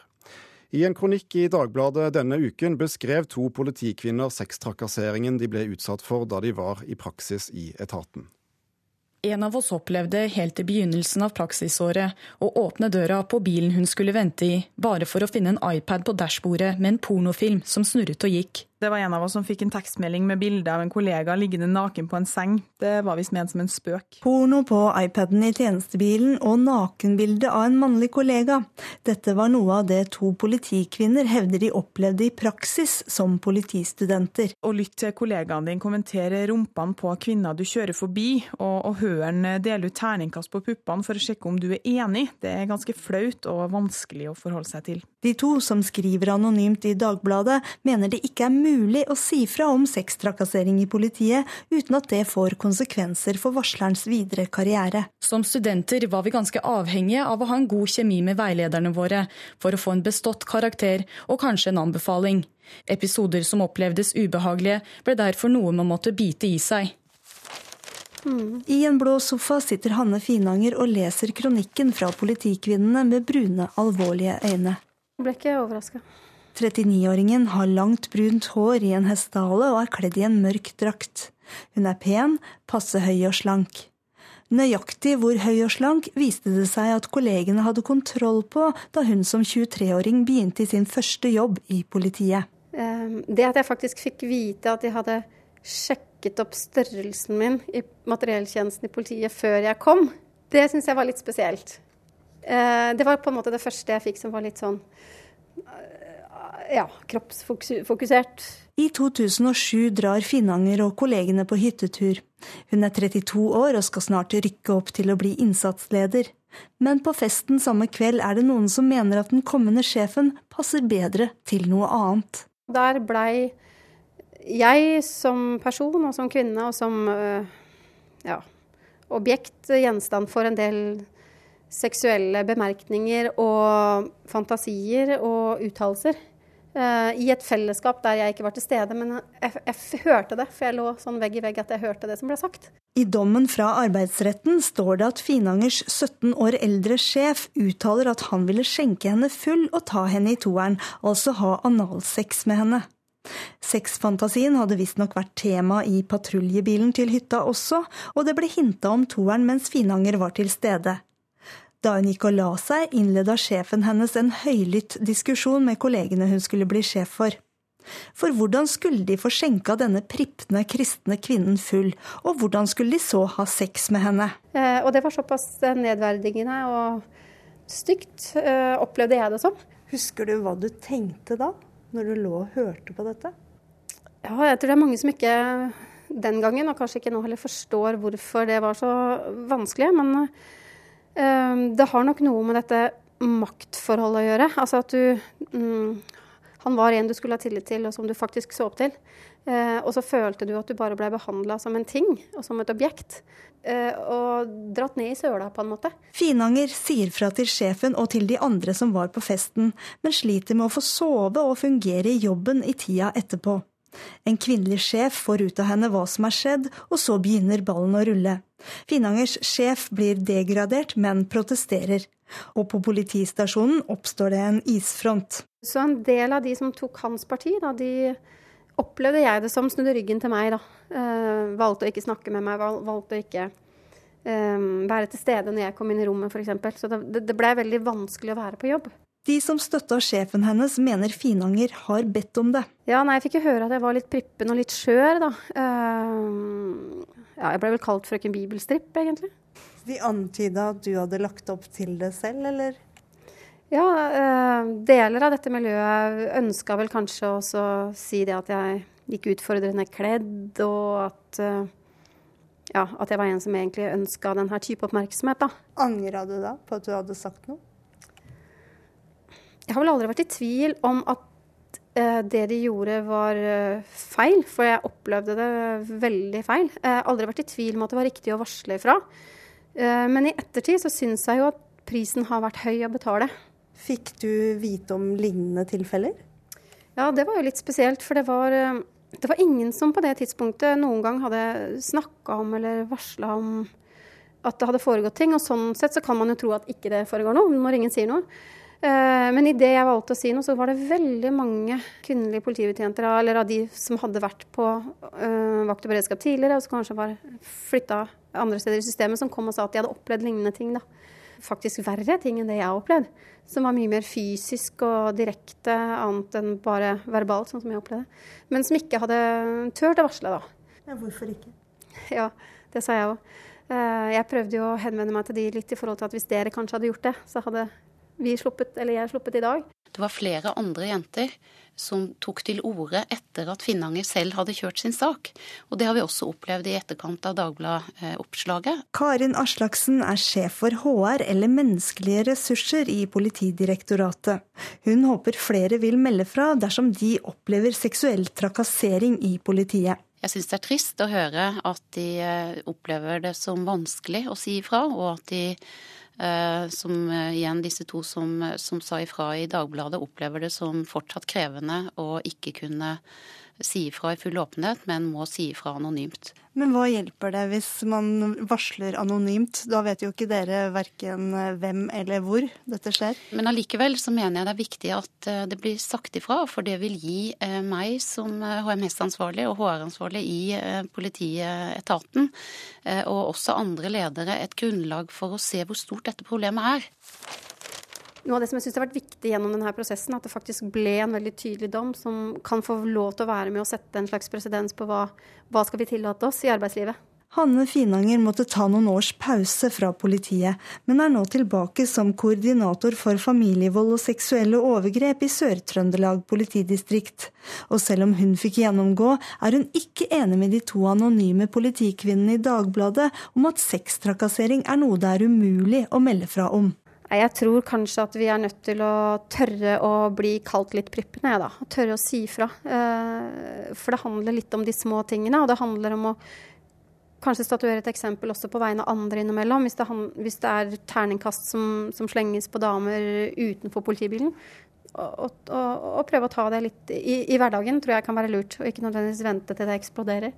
I en kronikk i Dagbladet denne uken beskrev to politikvinner sextrakasseringen de ble utsatt for da de var i praksis i etaten. En av oss opplevde helt i begynnelsen av praksisåret å åpne døra på bilen hun skulle vente i, bare for å finne en iPad på dashbordet med en pornofilm som snurret og gikk. Det var en av oss som fikk en tekstmelding med bilde av en kollega liggende naken på en seng. Det var visst ment som en spøk. Porno på iPaden i tjenestebilen og nakenbilde av en mannlig kollega. Dette var noe av det to politikvinner hevder de opplevde i praksis som politistudenter. Å lytte til kollegaen din kommentere rumpene på kvinner du kjører forbi, og, og høre han dele ut terningkast på puppene for å sjekke om du er enig, det er ganske flaut og vanskelig å forholde seg til. De to som skriver anonymt i Dagbladet, mener det ikke er mulig mulig å si fra om sextrakassering i politiet uten at det får konsekvenser for varslerens videre karriere. Som studenter var vi ganske avhengige av å ha en god kjemi med veilederne våre for å få en bestått karakter og kanskje en anbefaling. Episoder som opplevdes ubehagelige, ble derfor noe man måtte bite i seg. Mm. I en blå sofa sitter Hanne Finanger og leser kronikken fra politikvinnene med brune, alvorlige øyne. Jeg ble ikke overraska. 39-åringen har langt brunt hår i en hestehale og er kledd i en mørk drakt. Hun er pen, passe høy og slank. Nøyaktig hvor høy og slank viste det seg at kollegene hadde kontroll på da hun som 23-åring begynte i sin første jobb i politiet. Ehm, det at jeg faktisk fikk vite at de hadde sjekket opp størrelsen min i materielltjenesten i politiet før jeg kom, det syns jeg var litt spesielt. Eh, det var på en måte det første jeg fikk som var litt sånn ja, kroppsfokusert. I 2007 drar Finnanger og kollegene på hyttetur. Hun er 32 år og skal snart rykke opp til å bli innsatsleder. Men på festen samme kveld er det noen som mener at den kommende sjefen passer bedre til noe annet. Der blei jeg som person og som kvinne og som øh, ja, objekt gjenstand for en del seksuelle bemerkninger og fantasier og uttalelser. Uh, I et fellesskap der jeg ikke var til stede, men jeg, jeg, hørte det. For jeg lå sånn vegg i vegg at jeg hørte det som ble sagt. I dommen fra arbeidsretten står det at Finangers 17 år eldre sjef uttaler at han ville skjenke henne full og ta henne i toeren, altså ha analsex med henne. Sexfantasien hadde visstnok vært tema i patruljebilen til hytta også, og det ble hinta om toeren mens Finanger var til stede. Da hun gikk og la seg, innleda sjefen hennes en høylytt diskusjon med kollegene hun skulle bli sjef for. For hvordan skulle de få skjenka denne pripne, kristne kvinnen full, og hvordan skulle de så ha sex med henne? Eh, og det var såpass nedverdigende og stygt, eh, opplevde jeg det som. Husker du hva du tenkte da, når du lå og hørte på dette? Ja, jeg tror det er mange som ikke den gangen, og kanskje ikke nå heller forstår hvorfor det var så vanskelig. men det har nok noe med dette maktforholdet å gjøre. Altså at du mm, Han var en du skulle ha tillit til, og som du faktisk så opp til. Eh, og så følte du at du bare ble behandla som en ting, og som et objekt. Eh, og dratt ned i søla, på en måte. Finanger sier fra til sjefen og til de andre som var på festen, men sliter med å få sove og fungere i jobben i tida etterpå. En kvinnelig sjef får ut av henne hva som er skjedd, og så begynner ballen å rulle. Finangers sjef blir degradert, men protesterer. Og på politistasjonen oppstår det en isfront. Så en del av de som tok hans parti, da, de opplevde jeg det som snudde ryggen til meg. da. Eh, valgte å ikke snakke med meg, valgte å ikke eh, være til stede når jeg kom inn i rommet f.eks. Så det, det ble veldig vanskelig å være på jobb. De som støtta sjefen hennes, mener Finanger har bedt om det. Ja, nei, Jeg fikk jo høre at jeg var litt prippen og litt skjør, da. Uh, ja, jeg ble vel kalt frøken Bibelstripp, egentlig. De antyda at du hadde lagt opp til det selv, eller? Ja, uh, deler av dette miljøet ønska vel kanskje også å si det at jeg gikk utfordrende kledd, og at, uh, ja, at jeg var en som egentlig ønska denne type oppmerksomhet. da. Angra du da på at du hadde sagt noe? Jeg har vel aldri vært i tvil om at eh, det de gjorde var eh, feil, for jeg opplevde det veldig feil. Jeg har aldri vært i tvil om at det var riktig å varsle ifra. Eh, men i ettertid så syns jeg jo at prisen har vært høy å betale. Fikk du vite om lignende tilfeller? Ja, det var jo litt spesielt, for det var, det var ingen som på det tidspunktet noen gang hadde snakka om eller varsla om at det hadde foregått ting. Og sånn sett så kan man jo tro at ikke det foregår noe, når ingen sier noe. Eh, Men idet jeg valgte å si noe, så var det veldig mange kvinnelige politibetjenter, eller av de som hadde vært på øh, vakt og beredskap tidligere, og som kanskje var flytta andre steder i systemet, som kom og sa at de hadde opplevd lignende ting. da. Faktisk verre ting enn det jeg har opplevd. Som var mye mer fysisk og direkte, annet enn bare verbalt, sånn som jeg opplevde. Men som ikke hadde turt å varsle, da. Ja, hvorfor ikke? [laughs] Ja, det sa jeg òg. Jeg prøvde jo å henvende meg til de litt i forhold til at hvis dere kanskje hadde gjort det, så hadde vi sluppet, eller jeg sluppet i dag. Det var flere andre jenter som tok til orde etter at Finnanger selv hadde kjørt sin sak. Og det har vi også opplevd i etterkant av Dagbladet-oppslaget. Karin Aslaksen er sjef for HR, eller menneskelige ressurser, i Politidirektoratet. Hun håper flere vil melde fra dersom de opplever seksuell trakassering i politiet. Jeg syns det er trist å høre at de eh, opplever det som vanskelig å si ifra, og at de som eh, igjen disse to som, som sa ifra i Dagbladet, opplever det som fortsatt krevende å ikke kunne si ifra i full åpenhet, men må si ifra anonymt. Men hva hjelper det hvis man varsler anonymt? Da vet jo ikke dere verken hvem eller hvor dette skjer. Men allikevel så mener jeg det er viktig at eh, det blir sagt ifra, for det vil gi eh, meg som HMS-ansvarlig og HR-ansvarlig i eh, politietaten, og også andre ledere, et grunnlag for å se hvor stort dette problemet er. Noe av det som jeg synes har vært viktig gjennom denne prosessen, at det faktisk ble en veldig tydelig dom som kan få lov til å være med å sette en slags presedens på hva, hva skal vi tillate oss i arbeidslivet. Hanne Finanger måtte ta noen års pause fra politiet, men er nå tilbake som koordinator for familievold og seksuelle overgrep i Sør-Trøndelag politidistrikt. Og selv om hun fikk gjennomgå, er hun ikke enig med de to anonyme politikvinnene i Dagbladet om at sextrakassering er noe det er umulig å melde fra om. Jeg tror kanskje at vi er nødt til å tørre å bli kalt litt prippende, da. Tørre å si fra. Eh, for det handler litt om de små tingene, og det handler om å kanskje statuere et eksempel også på vegne av andre innimellom. Hvis det, hvis det er terningkast som, som, slenges på damer utenfor politibilen. Og, og, og, prøve å ta det litt i, i hverdagen tror jeg kan være lurt, og ikke nødvendigvis vente til det eksploderer.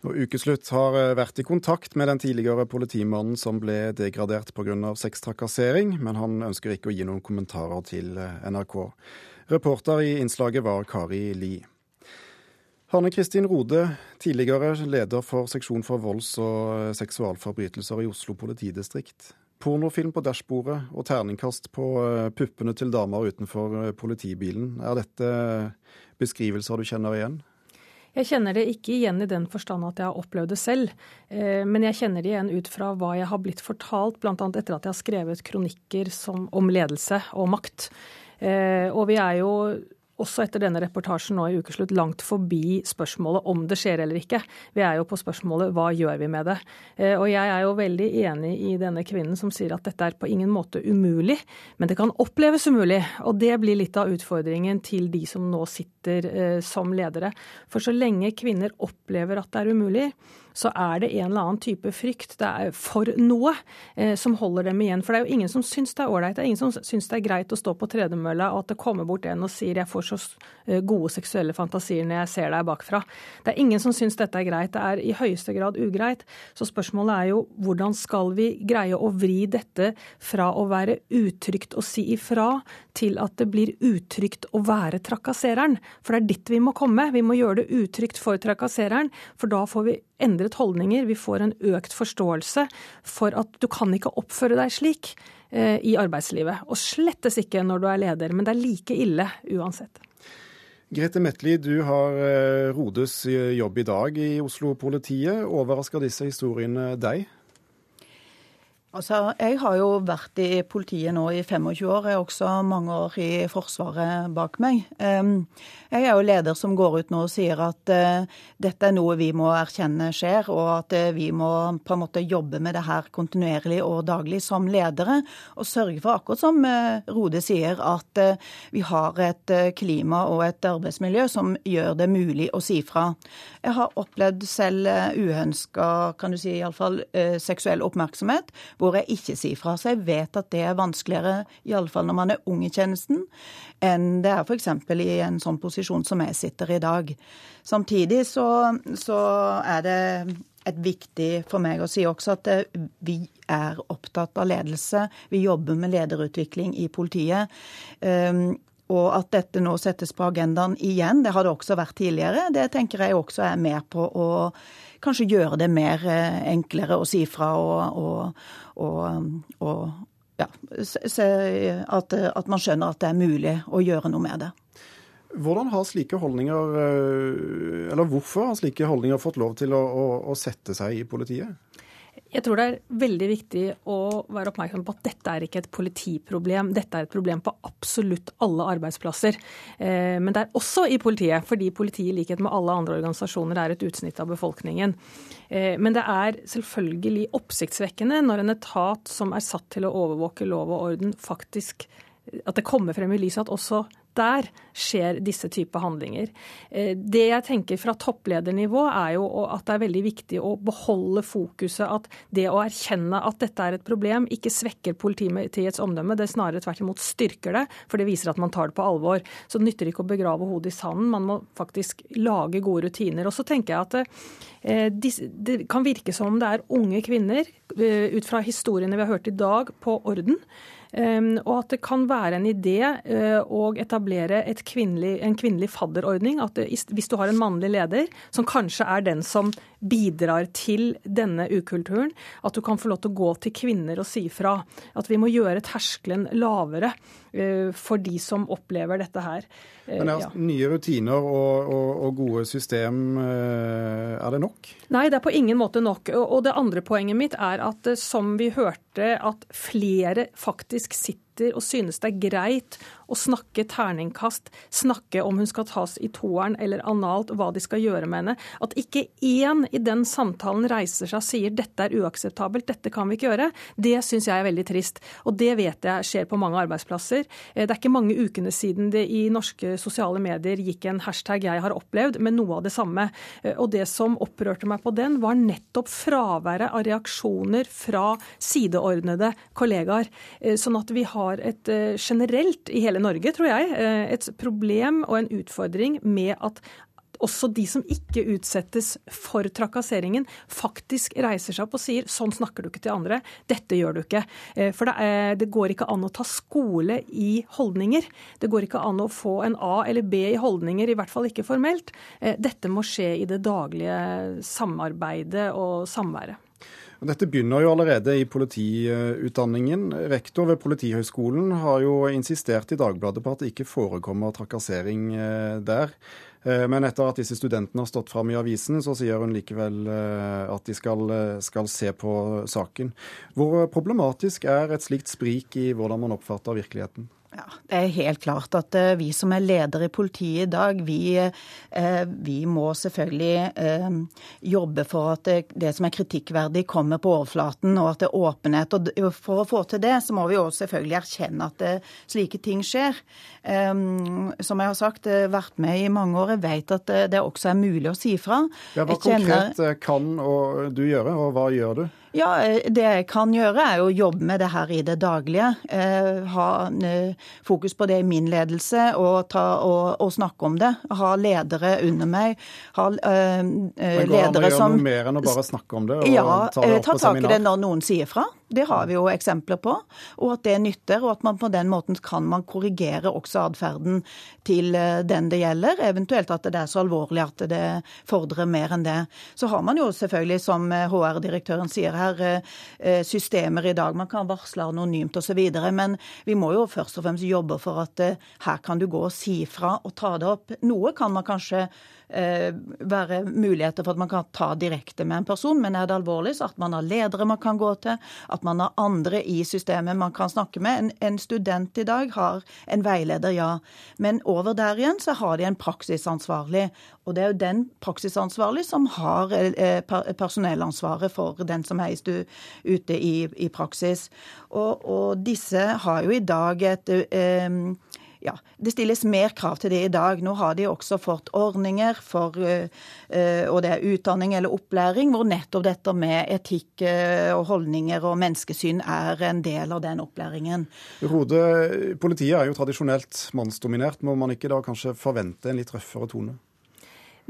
Og Ukeslutt har eh, vært i kontakt med den tidligere politimannen som ble degradert pga. sextrakassering, men han ønsker ikke å gi noen kommentarer til eh, NRK. Reporter i innslaget var Kari Li. Hanne Kristin Rode, tidligere leder for seksjon for volds- og eh, seksualforbrytelser i Oslo politidistrikt. Pornofilm på dashbordet og terningkast på puppene til damer utenfor politibilen. Er dette beskrivelser du kjenner igjen? Jeg kjenner det ikke igjen i den forstand at jeg har opplevd det selv, eh, men jeg kjenner det igjen ut fra hva jeg har blitt fortalt, bl.a. etter at jeg har skrevet kronikker som, om ledelse og makt. Eh, og vi er jo også etter denne reportasjen nå i ukeslutt langt forbi spørsmålet om det skjer eller ikke. Vi er jo på spørsmålet hva gjør vi med det. Eh, og jeg er jo veldig enig i denne kvinnen som sier at dette er på ingen måte umulig, men det kan oppleves umulig. Og det blir litt av utfordringen til de som nå sitter eh, som ledere. For så lenge kvinner opplever at det er umulig, så er det en eller annen type frykt det er for noe eh, som holder dem igjen. For det er jo ingen som syns det er ålreit. Det er ingen som syns det er greit å stå på tredemølla og at det kommer bort en og sier 'jeg får så eh, gode seksuelle fantasier når jeg ser deg bakfra'. Det er ingen som syns dette er greit. Det er i høyeste grad ugreit. Så spørsmålet er jo hvordan skal vi greie å vri dette fra å være utrygt å si ifra til at det blir utrygt å være trakassereren. For det er dit vi må komme. Vi må gjøre det utrygt for trakassereren, for da får vi endret holdninger. Vi får en økt forståelse for at du kan ikke oppføre deg slik i arbeidslivet. Og slettes ikke når du er leder, men det er like ille uansett. Grete Metli, du har eh, Rodes jobb i dag i Oslo-politiet. Overrasker disse historiene deg? Altså, Jeg har jo vært i politiet nå i 25 år. Jeg har også mange år i Forsvaret bak meg. Jeg er jo leder som går ut nå og sier at uh, dette er noe vi må erkjenne skjer, og at uh, vi må på en måte jobbe med det her kontinuerlig og daglig som ledere. Og sørge for, akkurat som uh, Rode sier, at vi har et klima og et arbeidsmiljø som gjør det mulig å si fra. Jeg har opplevd selv uønska, kan du si, iallfall seksuell oppmerksomhet hvor jeg ikke sier fra. Så jeg vet at det er vanskeligere, iallfall når man er ung i tjenesten, enn det er f.eks. i en sånn posisjon som jeg sitter i dag. Samtidig så, så er det et viktig for meg å si også at eh, vi er opptatt av ledelse. Vi jobber med lederutvikling i politiet. Um, og at dette nå settes på agendaen igjen, det har det også vært tidligere, det tenker jeg også er med på å kanskje gjøre det mer eh, enklere å si fra og, og, og, og ja, at, at, man skjønner at det er mulig å gjøre noe med det. Hvordan har slike holdninger, eh, eller Hvorfor har slike holdninger fått lov til å, å, å sette seg i politiet? Jeg tror det er veldig viktig å være oppmerksom på at dette er ikke et politiproblem. Dette er et problem på absolutt alle arbeidsplasser. Eh, men det er også i politiet, fordi politiet i likhet med alle andre organisasjoner er et utsnitt av befolkningen. Eh, men det er selvfølgelig oppsiktsvekkende når en etat som er satt til å overvåke lov og orden, faktisk at det kommer frem i lyset at også der skjer disse typer handlinger. Eh, det jeg tenker fra toppledernivå er jo at det er veldig viktig å beholde fokuset. At det å erkjenne at dette er et problem, ikke svekker politiets omdømme. Det snarere tvert imot styrker det, for det viser at man tar det på alvor. Så det nytter ikke å begrave hodet i sanden, man må faktisk lage gode rutiner. Og så tenker jeg at eh, det kan virke som om det er unge kvinner, eh, ut fra historiene vi har hørt i dag, på orden. Ehm, og at det kan være en idé eh, å etablere kvinnelig, en kvinnelig fadderordning. At hvis du har en mannlig leder, som kanskje er den som bidrar til denne ukulturen, at du kan få lov til å gå til kvinner og si fra. At vi må gjøre terskelen lavere for de som opplever dette her. Eh, Men er ja. Nye rutiner og, og, og, gode system, er det nok? Nei, det er på ingen måte nok. Og det andre poenget mitt er at som vi hørte, at flere faktisk sitter og synes det er greit å snakke terningkast, snakke om hun skal tas i toeren eller analt, hva de skal gjøre med henne. At ikke én i den samtalen reiser seg og sier dette er uakseptabelt, dette kan vi ikke gjøre, det syns jeg er veldig trist. Og det vet jeg skjer på mange arbeidsplasser. Eh, det er ikke mange ukene siden det i norske sosiale medier gikk en hashtag 'jeg har opplevd' med noe av det samme. Eh, og det som opprørte meg på den, var nettopp fraværet av reaksjoner fra sideordnede kollegaer. Eh, sånn at vi har et generelt i hele Norge, tror jeg, eh, et problem og en utfordring med at også de som ikke utsettes for trakasseringen, faktisk reiser seg opp og sier sånn snakker du ikke til andre, dette gjør du ikke. Eh, for det, er, det, går ikke an å ta skole i holdninger. Det går ikke an å få en A eller B i holdninger, i hvert fall ikke formelt. Eh, dette må skje i det daglige samarbeidet og samværet. Dette begynner jo allerede i politiutdanningen. Rektor ved Politihøgskolen har jo insistert i Dagbladet på at det ikke forekommer trakassering eh, der. Eh, men etter at disse studentene har stått fram i avisen, så sier hun likevel eh, at de skal, skal, se på saken. Hvor problematisk er et slikt sprik i hvordan man oppfatter virkeligheten? Ja, Det er helt klart at uh, vi som er ledere i politiet i dag, vi, uh, vi må selvfølgelig uh, jobbe for at det, som er kritikkverdig, kommer på overflaten, og at det er åpenhet. Og For å få til det, så må vi også selvfølgelig erkjenne at slike ting skjer. Um, som jeg har sagt, vært med i mange år. Jeg vet at det, det også er mulig å si fra. Ja, hva kjenner... konkret kan du gjøre, og hva gjør du? Ja, eh, Det jeg kan gjøre, er å jobbe med det her i det daglige. Eh, ha eh, fokus på det i min ledelse og, ta, og, og snakke om det. Ha ledere under meg. Ha uh, ledere som noe mer enn å bare snakke om det? Ja, ta, det ta tak i det når noen sier fra. Det har vi jo eksempler på. Og at det nytter, og at man på den måten kan man korrigere også atferden til den det gjelder. Eventuelt at det er så alvorlig at det fordrer mer enn det. Så har man jo selvfølgelig, som HR-direktøren sier her eh, systemer i dag. Man kan varsle anonymt osv. Men vi må jo først og fremst jobbe for at eh, her kan du gå og si fra og ta det opp. Noe kan man kanskje eh, være muligheter for at man kan ta direkte med en person, men er det alvorlig, så at man har ledere man kan gå til, at man har andre i systemet man kan snakke med. En, en student i dag har en veileder, ja. Men over der igjen så har de en praksisansvarlig. Og det er jo den praksisansvarlig som har eh, personellansvaret for den som er ute i, i praksis. Og, og, disse har jo i dag et eh, ja, det stilles mer krav til det i dag. Nå har de også fått ordninger for uh, og det er utdanning eller opplæring, hvor nettopp dette med etikk uh, og holdninger og menneskesyn er en del av den opplæringen. Rode, politiet er jo tradisjonelt mannsdominert. Må man ikke da kanskje forvente en litt røffere tone?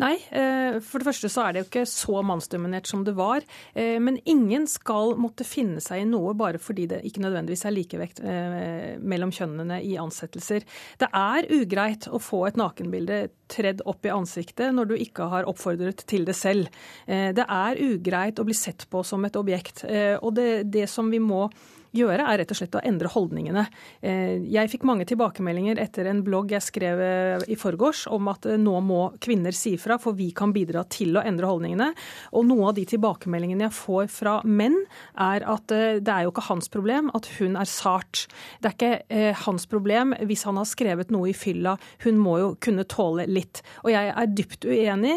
Nei, eh, for det første så er det jo ikke så mannsdominert som det var. Eh, men ingen skal måtte finne seg i noe bare fordi det ikke nødvendigvis er likevekt eh, mellom kjønnene i ansettelser. Det er ugreit å få et nakenbilde tredd opp i ansiktet når du ikke har oppfordret til det selv. Det er ugreit å bli sett på som et objekt. Og det, det som vi må gjøre, er rett og slett å endre holdningene. Eh, jeg fikk mange tilbakemeldinger etter en blogg jeg skrev eh, i forgårs om at eh, nå må kvinner si fra, for vi kan bidra til å endre holdningene. Og noe av de tilbakemeldingene jeg får fra menn, er at det er jo ikke hans problem at hun er sart. Det er ikke hans problem hvis han har skrevet noe i fylla. Hun må jo kunne tåle litt. Og jeg er dypt uenig.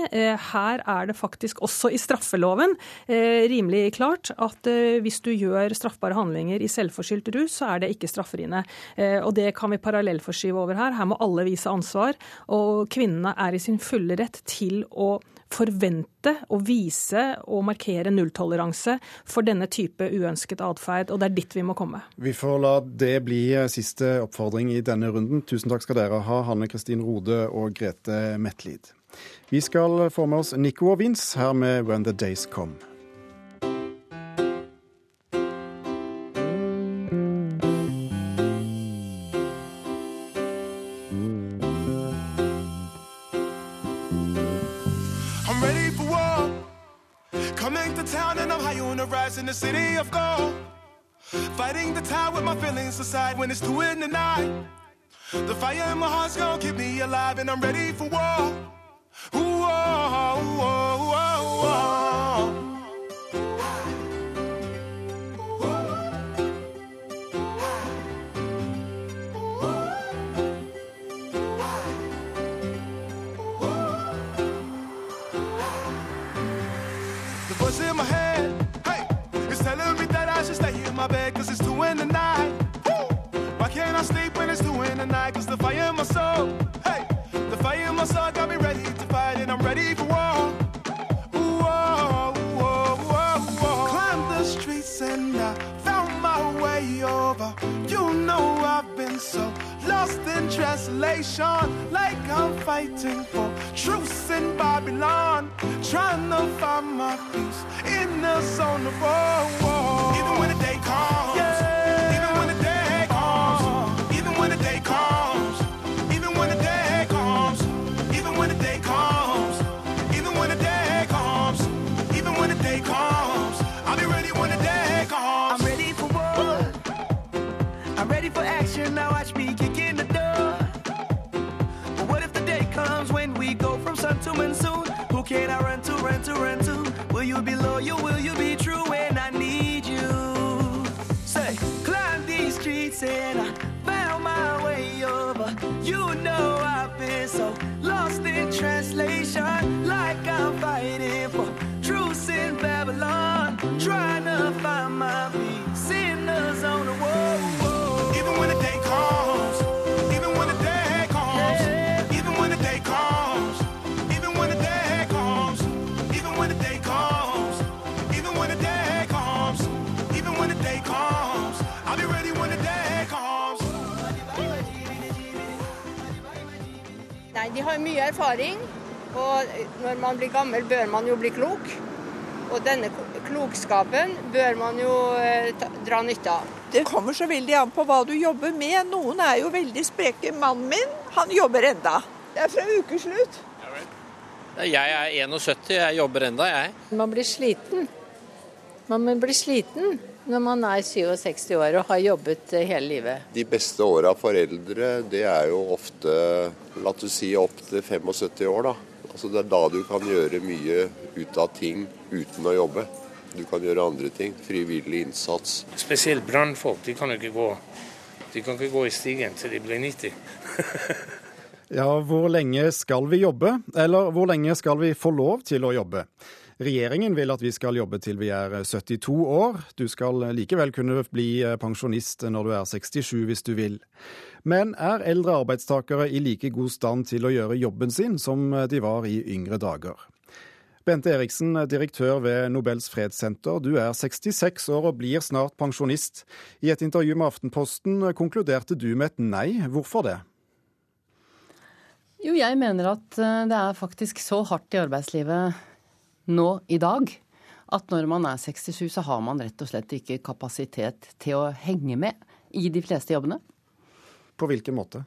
Her er det faktisk også i straffeloven rimelig klart at hvis du gjør straffbare handlinger i selvforskyldt rus, så er det ikke strafferiende. Eh, og det kan vi parallellforskyve over her. Her må alle vise ansvar. Og kvinnene er i sin fulle rett til å forvente og vise og markere nulltoleranse for denne type uønsket atferd, og det er dit vi må komme. Vi får la det bli siste oppfordring i denne runden. Tusen takk skal dere ha, Hanne Kristin Rode og Grete Metlid. Vi skal få med oss Nico og Vince her med When the Days Come. In the city of gold. Fighting the tide with my feelings aside when it's two in the night. The fire in my heart's gonna keep me alive, and I'm ready for war. Ooh, oh, oh, oh, oh, oh. My soul, hey, the fire in my soul got me ready to fight and I'm ready for war. Whoa, oh, whoa, oh, whoa, oh, whoa. Climbed the streets and I found my way over. You know I've been so lost in translation, like I'm fighting for truce in Babylon, trying to find my peace in the zone of war. Even when the day comes, yeah. Monsoon? Who can I run to, run to, run to? Will you be loyal? Will you be true when I need you? Say, climb these streets and I found my way over. You know I've been so lost in translation, like I'm fighting for de har mye erfaring, og når man blir gammel, bør man jo bli klok. Og denne klokskapen bør man jo eh, ta, dra nytte av. Det kommer så veldig an på hva du jobber med. Noen er jo veldig spreke. Mannen min, han jobber enda. Det er fra ukeslutt. Jeg er 71, jeg jobber enda, jeg. Man blir sliten. Man blir sliten når man er 67 år og har jobbet eh, hele livet. De beste åra for eldre, det er jo ofte la oss si opp til 75 år, da. Altså Det er da du kan gjøre mye ut av ting uten å jobbe. Du kan gjøre andre ting. Frivillig innsats. Spesielt brannfolk. De kan jo ikke gå De kan ikke gå i stigen til de blir 90. [laughs] Ja, hvor lenge skal vi jobbe? Eller hvor lenge skal vi få lov til å jobbe? Regjeringen vil at vi skal jobbe til vi er 72 år. Du skal likevel kunne bli pensjonist når du er 67 hvis du vil. Men er eldre arbeidstakere i like god stand til å gjøre jobben sin som de var i yngre dager? Bente Eriksen, direktør ved Nobels fredssenter. Du er 66 år og blir snart pensjonist. I et intervju med Aftenposten konkluderte du med et nei. Hvorfor det? Jo, jeg mener at eh, det er faktisk så hardt i arbeidslivet nå i dag at når man er 67, så har man rett og slett ikke kapasitet til å henge med i de fleste jobbene. På hvilken måte?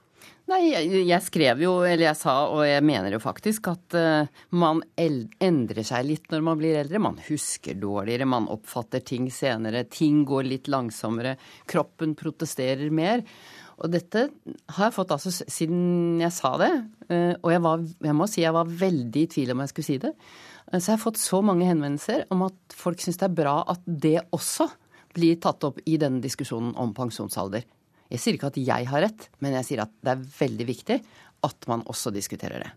Nei, jeg, skrev jo, eller jeg sa, og jeg mener jo faktisk, at uh, man endrer seg litt når man blir eldre. Man husker dårligere, man oppfatter ting senere, ting går litt langsommere, kroppen protesterer mer. Og dette har jeg fått altså siden jeg sa det, uh, og jeg, var, jeg må si jeg var veldig i tvil om jeg skulle si det. Uh, så jeg har fått så mange henvendelser om at folk syns det er bra at det også blir tatt opp i denne diskusjonen om pensjonsalder. Jeg sier ikke at jeg har rett, men jeg sier at det er veldig viktig at man også diskuterer det.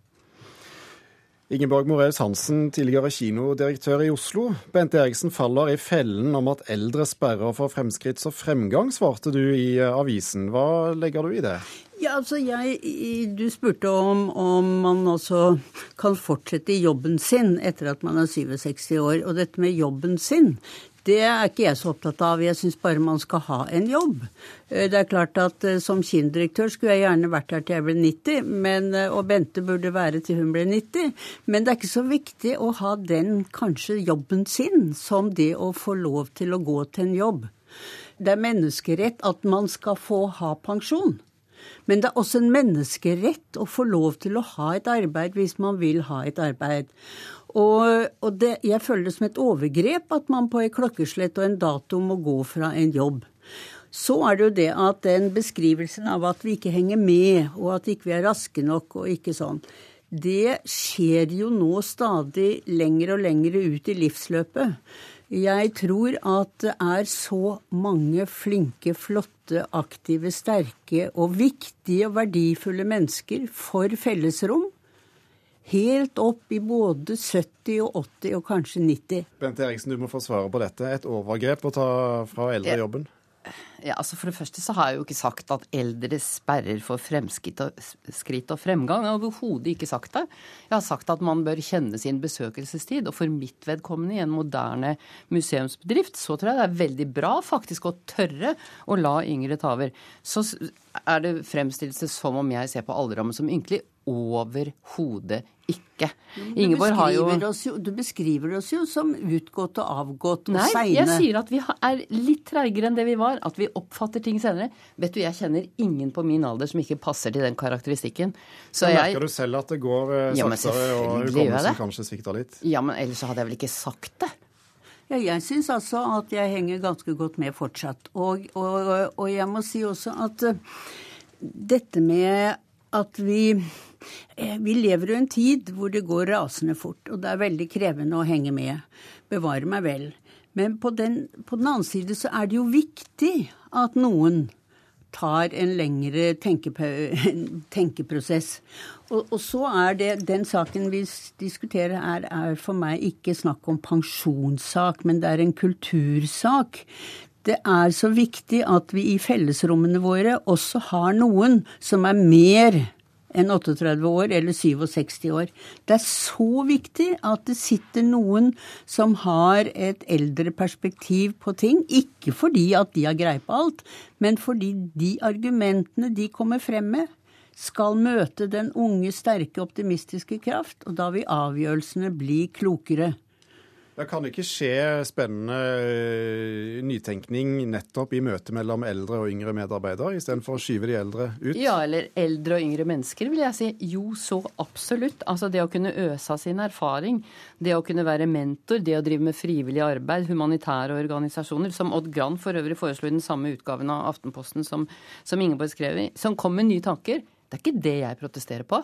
Ingeborg Moreus Hansen, tidligere kinodirektør i Oslo. Bente Eriksen faller i fellen om at eldre sperrer for fremskritts- og fremgang, svarte du i eh, avisen. Hva legger du i det? Ja, altså jeg, Du spurte om, om man altså kan fortsette i jobben sin etter at man er 67 år. Og dette med jobben sin, det er ikke jeg så opptatt av. Jeg syns bare man skal ha en jobb. Eh, det er klart at eh, som kinodirektør skulle jeg gjerne vært her til jeg ble 90, men, eh, og Bente burde være til hun ble 90. Men det er ikke så viktig å ha den kanskje jobben sin som det å få lov til å gå til en jobb. Det er menneskerett at man skal få ha pensjon. Men det er også en menneskerett å få lov til å ha et arbeid hvis man vil ha et arbeid. Og, og det, jeg føler det som et overgrep at man på et klokkeslett og en dato må gå fra en jobb. Så er det jo det at den beskrivelsen av at vi ikke henger med, og at ikke vi er raske nok og ikke sånn, det skjer jo nå stadig lenger og lenger ut i livsløpet. Jeg tror at det er så mange flinke, flotte, aktive, sterke og viktige og verdifulle mennesker for fellesrom helt opp i både 70 og 80 og kanskje 90. Bent Eriksen, du må få svare på dette. Et overgrep å ta fra eldrejobben? Ja, altså For det første så har jeg jo ikke sagt at eldre sperrer for fremskritt og, skritt og fremgang. Jeg har overhodet ikke sagt det. Jeg har sagt at man bør kjenne sin besøkelsestid. Og for mitt vedkommende i en moderne museumsbedrift så tror jeg det er veldig bra faktisk å tørre å la yngre ta over. Så er det fremstillelse som om jeg ser på alderdommen som ynkelig. Overhodet ikke. Ingeborg har jo... jo Du beskriver oss jo som utgått og avgått og Nei, seine. Nei, jeg sier at vi er litt treigere enn det vi var. At vi oppfatter ting senere. Vet du, jeg kjenner ingen på min alder som ikke passer til den karakteristikken. Så jeg... Merker du selv at det går eh, saktere, ja, og hukommelsen kanskje svikter litt? Ja, men ellers hadde jeg vel ikke sagt det. Ja, jeg syns altså at jeg henger ganske godt med fortsatt. Og, og, og jeg må si også at uh, dette med at vi eh, vi lever jo en tid hvor det går rasende fort, og det er veldig krevende å henge med. Bevare meg vel. Men på den, på den annen side så er det jo viktig at noen tar en lengre tenkeprosess. Og, og, så er det Den saken vi diskuterer her, er for meg ikke snakk om pensjonssak, men det er en kultursak. Det er så viktig at vi i fellesrommene våre også har noen som er mer enn 38 år eller 67 år. Det er så viktig at det sitter noen som har et eldre perspektiv på ting. Ikke fordi at de har greie på alt, men fordi de argumentene de kommer frem med, skal møte den unge, sterke, optimistiske kraft, og da vil avgjørelsene bli klokere. Det kan ikke skje spennende eh, nytenkning nettopp i møtet mellom eldre og yngre medarbeidere, istedenfor å skyve de eldre ut? Ja, eller eldre og yngre mennesker, vil jeg si. Jo, så absolutt. Altså det å kunne øse av sin erfaring, det å kunne være mentor, det å drive med frivillig arbeid, humanitære organisasjoner, som Odd Gran for øvrig foreslo i den samme utgaven av Aftenposten som, som Ingeborg skrev i, som kom med nye tanker. Det er ikke det jeg protesterer på.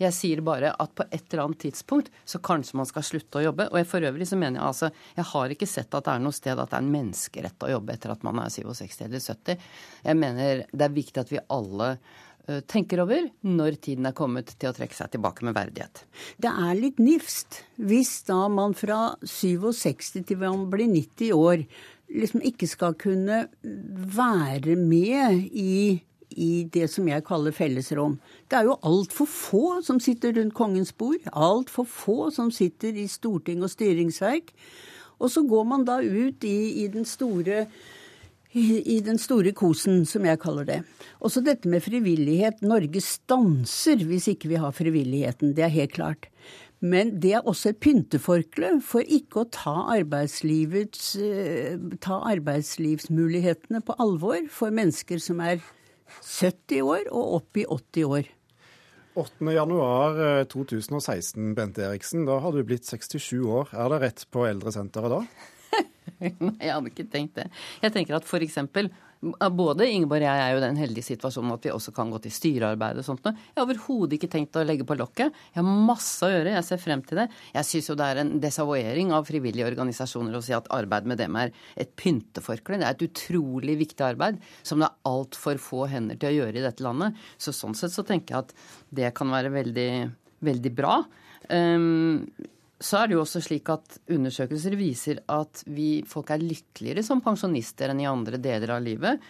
Jeg sier bare at på et eller annet tidspunkt så kanskje man skal slutte å jobbe. Og jeg, for øvrig så mener jeg altså Jeg har ikke sett at det er noe sted at det er en menneskerett å jobbe etter at man er 67 eller 70. Jeg mener det er viktig at vi alle tenker over når tiden er kommet til å trekke seg tilbake med verdighet. Det er litt nifst hvis da man fra 67 til man blir 90 år liksom ikke skal kunne være med i, i det som jeg kaller fellesrom. Det er jo altfor få som sitter rundt kongens bord. Altfor få som sitter i storting og styringsverk. Og så går man da ut i, i den store i, i den store kosen, som jeg kaller det. Også dette med frivillighet. Norge stanser hvis ikke vi har frivilligheten. Det er helt klart. Men det er også et pynteforkle for ikke å ta, eh, ta arbeidslivsmulighetene på alvor for mennesker som er 70 år og opp i 80 år. 8. januar eh, 2016, Bente Eriksen. Da har du blitt 67 år. Er det rett på eldresenteret da? Nei, [laughs] jeg hadde ikke tenkt det. Jeg tenker at for eksempel både Ingeborg og jeg er jo i den heldige situasjonen at vi også kan gå til styrearbeid og sånt noe. Jeg har overhodet ikke tenkt å legge på lokket. Jeg har masse å gjøre, jeg ser frem til det. Jeg syns jo det er en desavouering av frivillige organisasjoner å si at arbeid med dem er et pynteforkle. Det er et utrolig viktig arbeid som det er altfor få hender til å gjøre i dette landet. Så sånn sett så tenker jeg at det kan være veldig, veldig bra. Um, så er det jo også slik at undersøkelser viser at vi, folk er lykkeligere som pensjonister enn i andre deler av livet.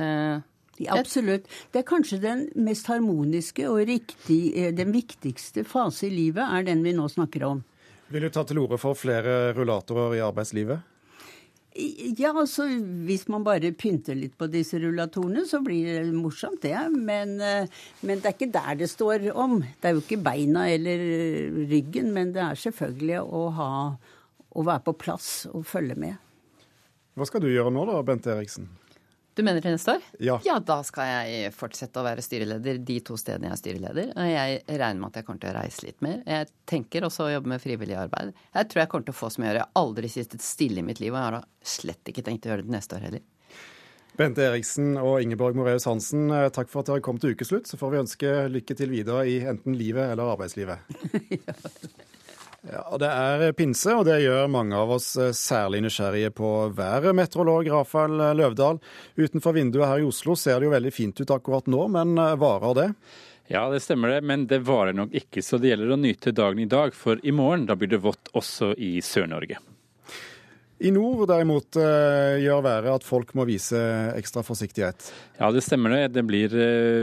Eh, ja, absolutt. Det er kanskje den mest harmoniske og riktig, eh, den viktigste fase i livet, er den vi nå snakker om. Vil du ta til orde for flere rullatorer i arbeidslivet? Ja, altså hvis man bare pynter litt på disse rullatorene, så blir det morsomt, det. Men, eh, men, det er ikke der det står om. Det er jo ikke beina eller ryggen, men det er selvfølgelig å ha å være på plass og følge med. Hva skal du gjøre nå da, Bente Eriksen? Du mener til neste år? Ja. ja, da skal jeg fortsette å være styreleder de to stedene jeg er styreleder. Og jeg regner med at jeg kommer til å reise litt mer. Jeg tenker også å jobbe med frivillig arbeid. Jeg tror jeg kommer til å få så mye å gjøre. Jeg har aldri sittet stille i mitt liv, og jeg har da slett ikke tenkt å gjøre det neste år heller. Bente Eriksen og Ingeborg Moreus Hansen, eh, takk for at dere kom til ukeslutt. Så får vi ønske lykke til videre i enten livet eller arbeidslivet. [laughs] ja. Det er pinse, og det gjør mange av oss eh, særlig nysgjerrige på været. Meteorolog Rafael Løvdahl, utenfor vinduet her i Oslo ser det jo veldig fint ut akkurat nå, men eh, varer det? Ja, det stemmer det, men det varer nok ikke. Så det gjelder å nyte dagen i dag, for i morgen da blir det vått også i Sør-Norge. I nord derimot eh, gjør været at folk må vise ekstra forsiktighet? Ja, det stemmer det. Det blir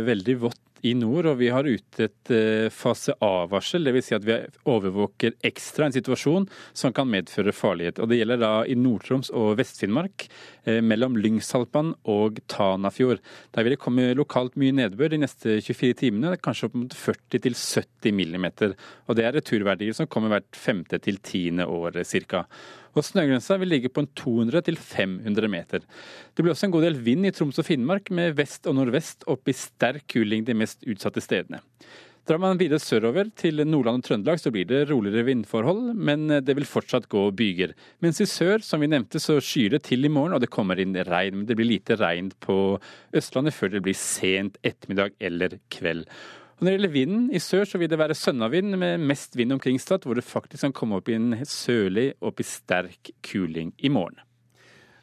veldig vått i nord, og vi har ute et eh, fase A-varsel. Dvs. Si at vi overvåker ekstra en situasjon som kan medføre farlighet. Og Det gjelder da i Nord-Troms og Vest-Finnmark, eh, mellom Lyngsalpan og Tanafjord. Der vil det komme lokalt mye nedbør de neste 24 timene, kanskje opp mot 40-70 millimeter. Og det er returverdier som kommer hvert femte til tiende år ca og snøgrensa vil ligge på en 200-500 meter. Det blir også en god del vind i Troms og Finnmark, med vest og nordvest opp i sterk kuling de mest utsatte stedene. Drar man videre sørover til Nordland og Trøndelag, så blir det roligere vindforhold, men det vil fortsatt gå byger. Mens i sør, som vi nevnte, så skyer det til i morgen, og det kommer inn regn. Men det blir lite regn på Østlandet før det blir sent ettermiddag eller kveld. Og Når det gjelder vinden, i sør så vil det være sønnavind med mest vind omkring Stad, hvor det faktisk kan komme opp i en sørlig opp i sterk kuling i morgen.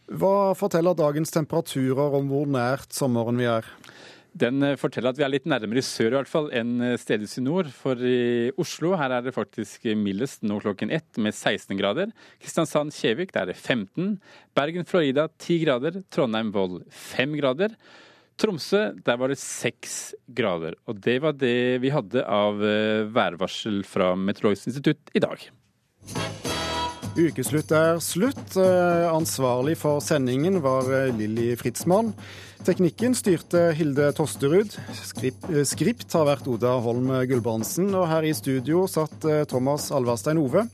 Hva forteller dagens temperaturer om hvor nært sommeren vi er? Den eh, forteller at vi er litt nærmere i sør i hvert fall enn stedet stedvis i nord. For i Oslo her er det faktisk mildest nå klokken ett med 16 grader. Kristiansand-Kjevik der er det 15. Bergen-Florida 10 grader. Trondheim-Vold 5 grader. Tromsø, der var det seks grader. Og det var det vi hadde av eh, værvarsel fra Meteorologisk institutt i dag. Ukeslutt er slutt. Eh, ansvarlig for sendingen var eh, Lilly Fritzmann. Teknikken styrte Hilde Tosterud. Skript har vært Oda Holm Gulbrandsen. Og her i studio satt Thomas Alverstein Ove.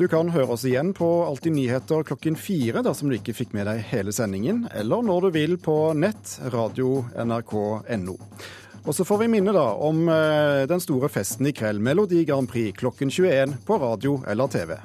Du kan høre oss igjen på Alltid nyheter klokken fire dersom du ikke fikk med deg hele sendingen, eller når du vil på nett, radio, nrk.no. Og så får vi minne da om den store festen i kveld, Melodi Grand Prix klokken 21 på radio eller TV.